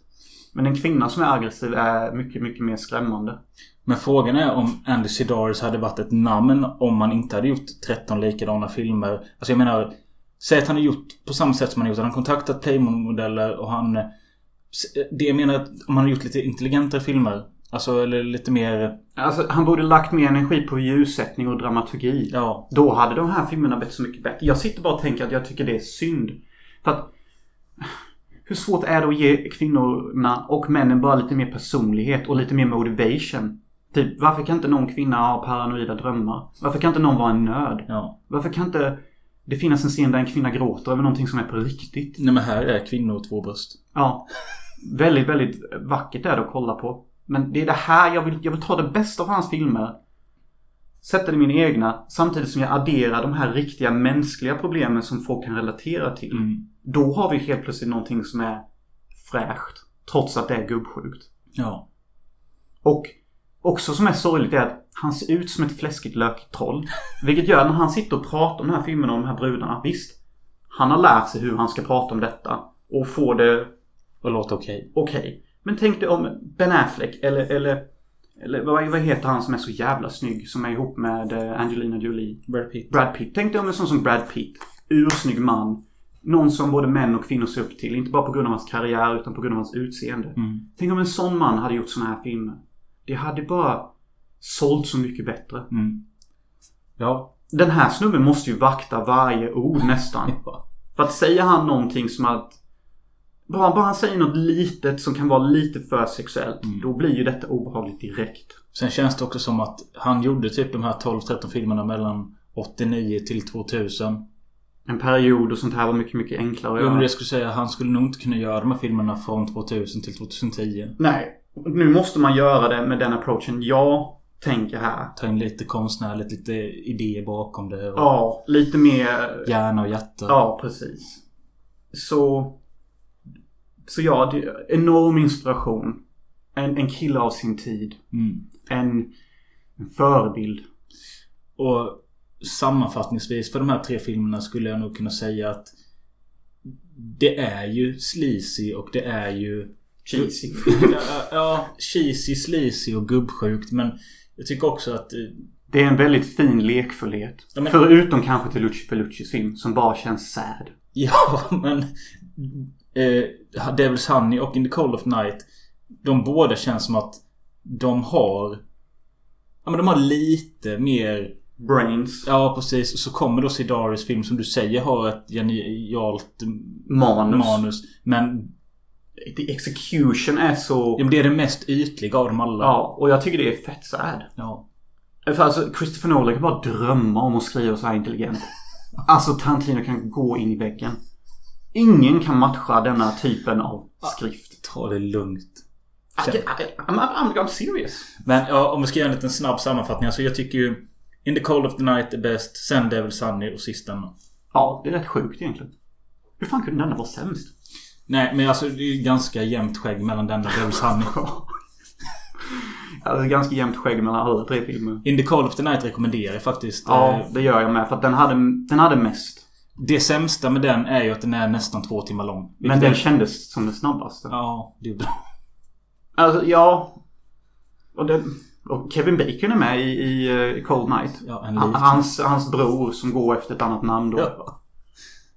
Men en kvinna som är aggressiv är mycket, mycket mer skrämmande. Men frågan är om Andy Sidaris hade varit ett namn om man inte hade gjort 13 likadana filmer. Alltså jag menar... Säg att han har gjort på samma sätt som han har gjort. Han har kontaktat Playmobil-modeller och han... Det jag menar att om han har gjort lite intelligentare filmer. Alltså eller lite mer... Alltså han borde lagt mer energi på ljussättning och dramaturgi. Ja. Då hade de här filmerna blivit så mycket bättre. Jag sitter bara och tänker att jag tycker det är synd. För att... hur svårt är det att ge kvinnorna och männen bara lite mer personlighet och lite mer motivation? Typ, varför kan inte någon kvinna ha paranoida drömmar? Varför kan inte någon vara en nörd? Ja. Varför kan inte det finnas en scen där en kvinna gråter över någonting som är på riktigt? Nej men här är kvinnor och två bröst. Ja. Väldigt, väldigt vackert är det att kolla på. Men det är det här jag vill, jag vill ta det bästa av hans filmer. Sätta det i mina egna. Samtidigt som jag adderar de här riktiga mänskliga problemen som folk kan relatera till. Mm. Då har vi helt plötsligt någonting som är fräscht. Trots att det är gubbsjukt. Ja. Och också som är sorgligt är att han ser ut som ett fläskigt löktroll. Vilket gör att när han sitter och pratar om den här filmen och de här brudarna. Visst. Han har lärt sig hur han ska prata om detta. Och få det Och låter okej. okej. Men tänk dig om Ben Affleck eller, eller, eller vad, vad heter han som är så jävla snygg som är ihop med eh, Angelina Jolie? Brad Pitt. Brad Pitt. Tänk dig om en sån som Brad Pitt. Ursnygg man. Någon som både män och kvinnor ser upp till. Inte bara på grund av hans karriär utan på grund av hans utseende. Mm. Tänk om en sån man hade gjort såna här filmer. Det hade bara sålt så mycket bättre. Mm. Ja. Den här snubben måste ju vakta varje ord nästan. För att säga han någonting som att bara, bara han säger något litet som kan vara lite för sexuellt. Då blir ju detta obehagligt direkt. Sen känns det också som att han gjorde typ de här 12-13 filmerna mellan 89 till 2000. En period och sånt här var mycket, mycket enklare att Jo men göra. det skulle säga han skulle nog inte kunna göra de här filmerna från 2000 till 2010. Nej. Nu måste man göra det med den approachen jag tänker här. Ta in lite konstnärligt, lite idéer bakom det. Och Ja, lite mer... Hjärna och hjärta. Ja, precis. Så... Så ja, det är enorm inspiration. En, en kille av sin tid. Mm. En, en förebild. Och sammanfattningsvis för de här tre filmerna skulle jag nog kunna säga att det är ju sleazy och det är ju... Cheesy. ja, cheesy, sleazy och gubbsjukt men jag tycker också att... eh, Det är en väldigt fin lekfullhet. Ja, men- Förutom kanske till Luci Feluccis film som bara känns sad. Ja, men... Eh, Devil's Honey och In the Cold of Night. De båda känns som att de har... Ja men de har lite mer... Brains. Ja precis. Så kommer då Sidaris film som du säger har ett genialt Manus. manus. Men, The execution är så... ja, men det är det mest ytliga av dem alla. Ja, och jag tycker det är fett sad. Ja. För alltså Christopher Nolan kan bara drömma om att skriva så här intelligent. Alltså Tarantino kan gå in i väggen. Ingen kan matcha denna typen av skrift. Ta det lugnt. I, I, I'm, I'm, serious. Men ja, om vi ska göra en liten snabb sammanfattning. Alltså jag tycker ju In the Cold of the Night är bäst. Sen Devil's Honey och sist denna. Ja, det är rätt sjukt egentligen. Hur fan kunde denna vara sämst? Nej men alltså det är ju ganska jämnt skägg mellan den och. Ja, det är ganska jämnt skägg mellan alla tre filmer. In the Call of the Night rekommenderar jag faktiskt. Ja, Eh, det gör jag med. För att den hade, den hade mest. Det sämsta med den är ju att den är nästan två timmar lång. Men den är- kändes som den snabbaste. Ja, det är bra. Alltså, ja. Och, den, och Kevin Bacon är med i, i, eh, Cold Night. Ja, en. Hans, hans bror som går efter ett annat namn då. Ja.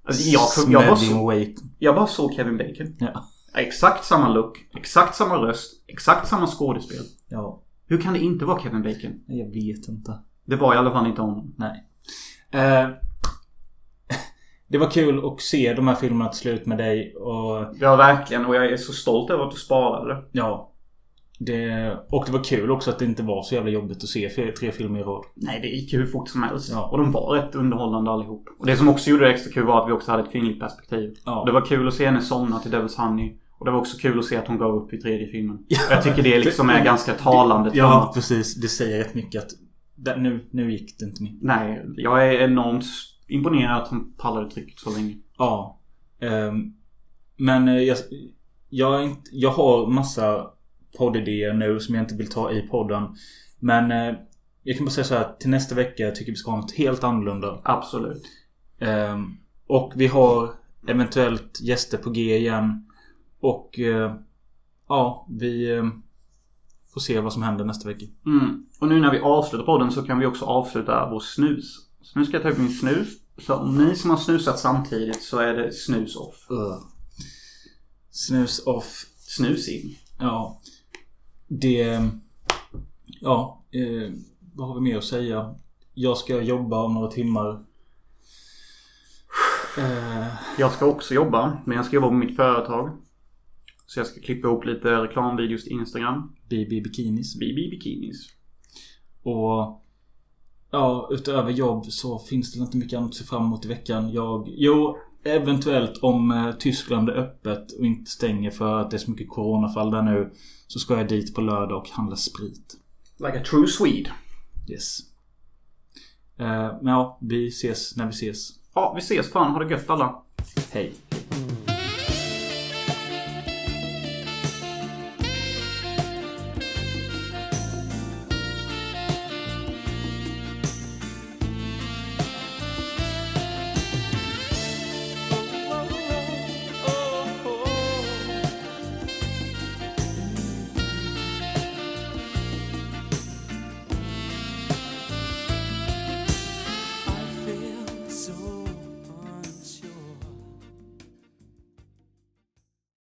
Alltså, jag, jag, bara Smedding så, jag bara såg Kevin Bacon. Ja. Exakt samma look, exakt samma röst, exakt samma skådespel. Ja. Hur kan det inte vara Kevin Bacon? Jag vet inte. Det var i alla fall inte honom. Nej. Eh, det var kul att se de här filmerna till slut med dig och Ja, verkligen. Och jag är så stolt över att du sparade det. ja. Det, och det var kul också att det inte var så jävla jobbigt att se tre filmer i rad. Nej, det gick hur fort som helst. Ja. Och de var rätt underhållande allihop. Och det som också gjorde det extra kul var att vi också hade ett kvinnligt perspektiv. Ja. Det var kul att se henne somna till Devil's Honey. Och det var också kul att se att hon gav upp i tredje filmen. Jag tycker det liksom är ganska talande. Ja, precis. Det säger rätt mycket att nu, nu gick det inte mer. Nej, jag är enormt imponerad att hon pallade trycket så länge. Ja. Ehm, men eh, jag, jag, inte, jag har massa poddidéer nu som jag inte vill ta i podden. Men eh, jag kan bara säga så här. Till nästa vecka tycker vi ska ha något helt annorlunda. Absolut. Ehm, och vi har eventuellt gäster på G igen. Och eh, ja, vi eh, får se vad som händer nästa vecka. Mm. Och nu när vi avslutar podden så kan vi också avsluta vår snus. Så nu ska jag ta upp min snus. Så om ni som har snusat samtidigt så är det snus off. Snus off. Snus in. Ja. Det... Ja. Eh, vad har vi mer att säga? Jag ska jobba om några timmar. Eh, Jag ska också jobba, men jag ska jobba på mitt företag. Så jag ska klippa ihop lite reklamvideos till Instagram. BB Bikinis. BB Bikinis. Och ja, utöver jobb så finns det inte mycket annat att se fram emot i veckan. Jag, jo, eventuellt om eh, Tyskland är öppet och inte stänger för att det är så mycket coronafall där nu. Så ska jag dit på lördag och handla sprit. Like a true Swede. Yes. Eh, men ja, vi ses när vi ses. Ja, vi ses fan. Ha det gött alla. Hej.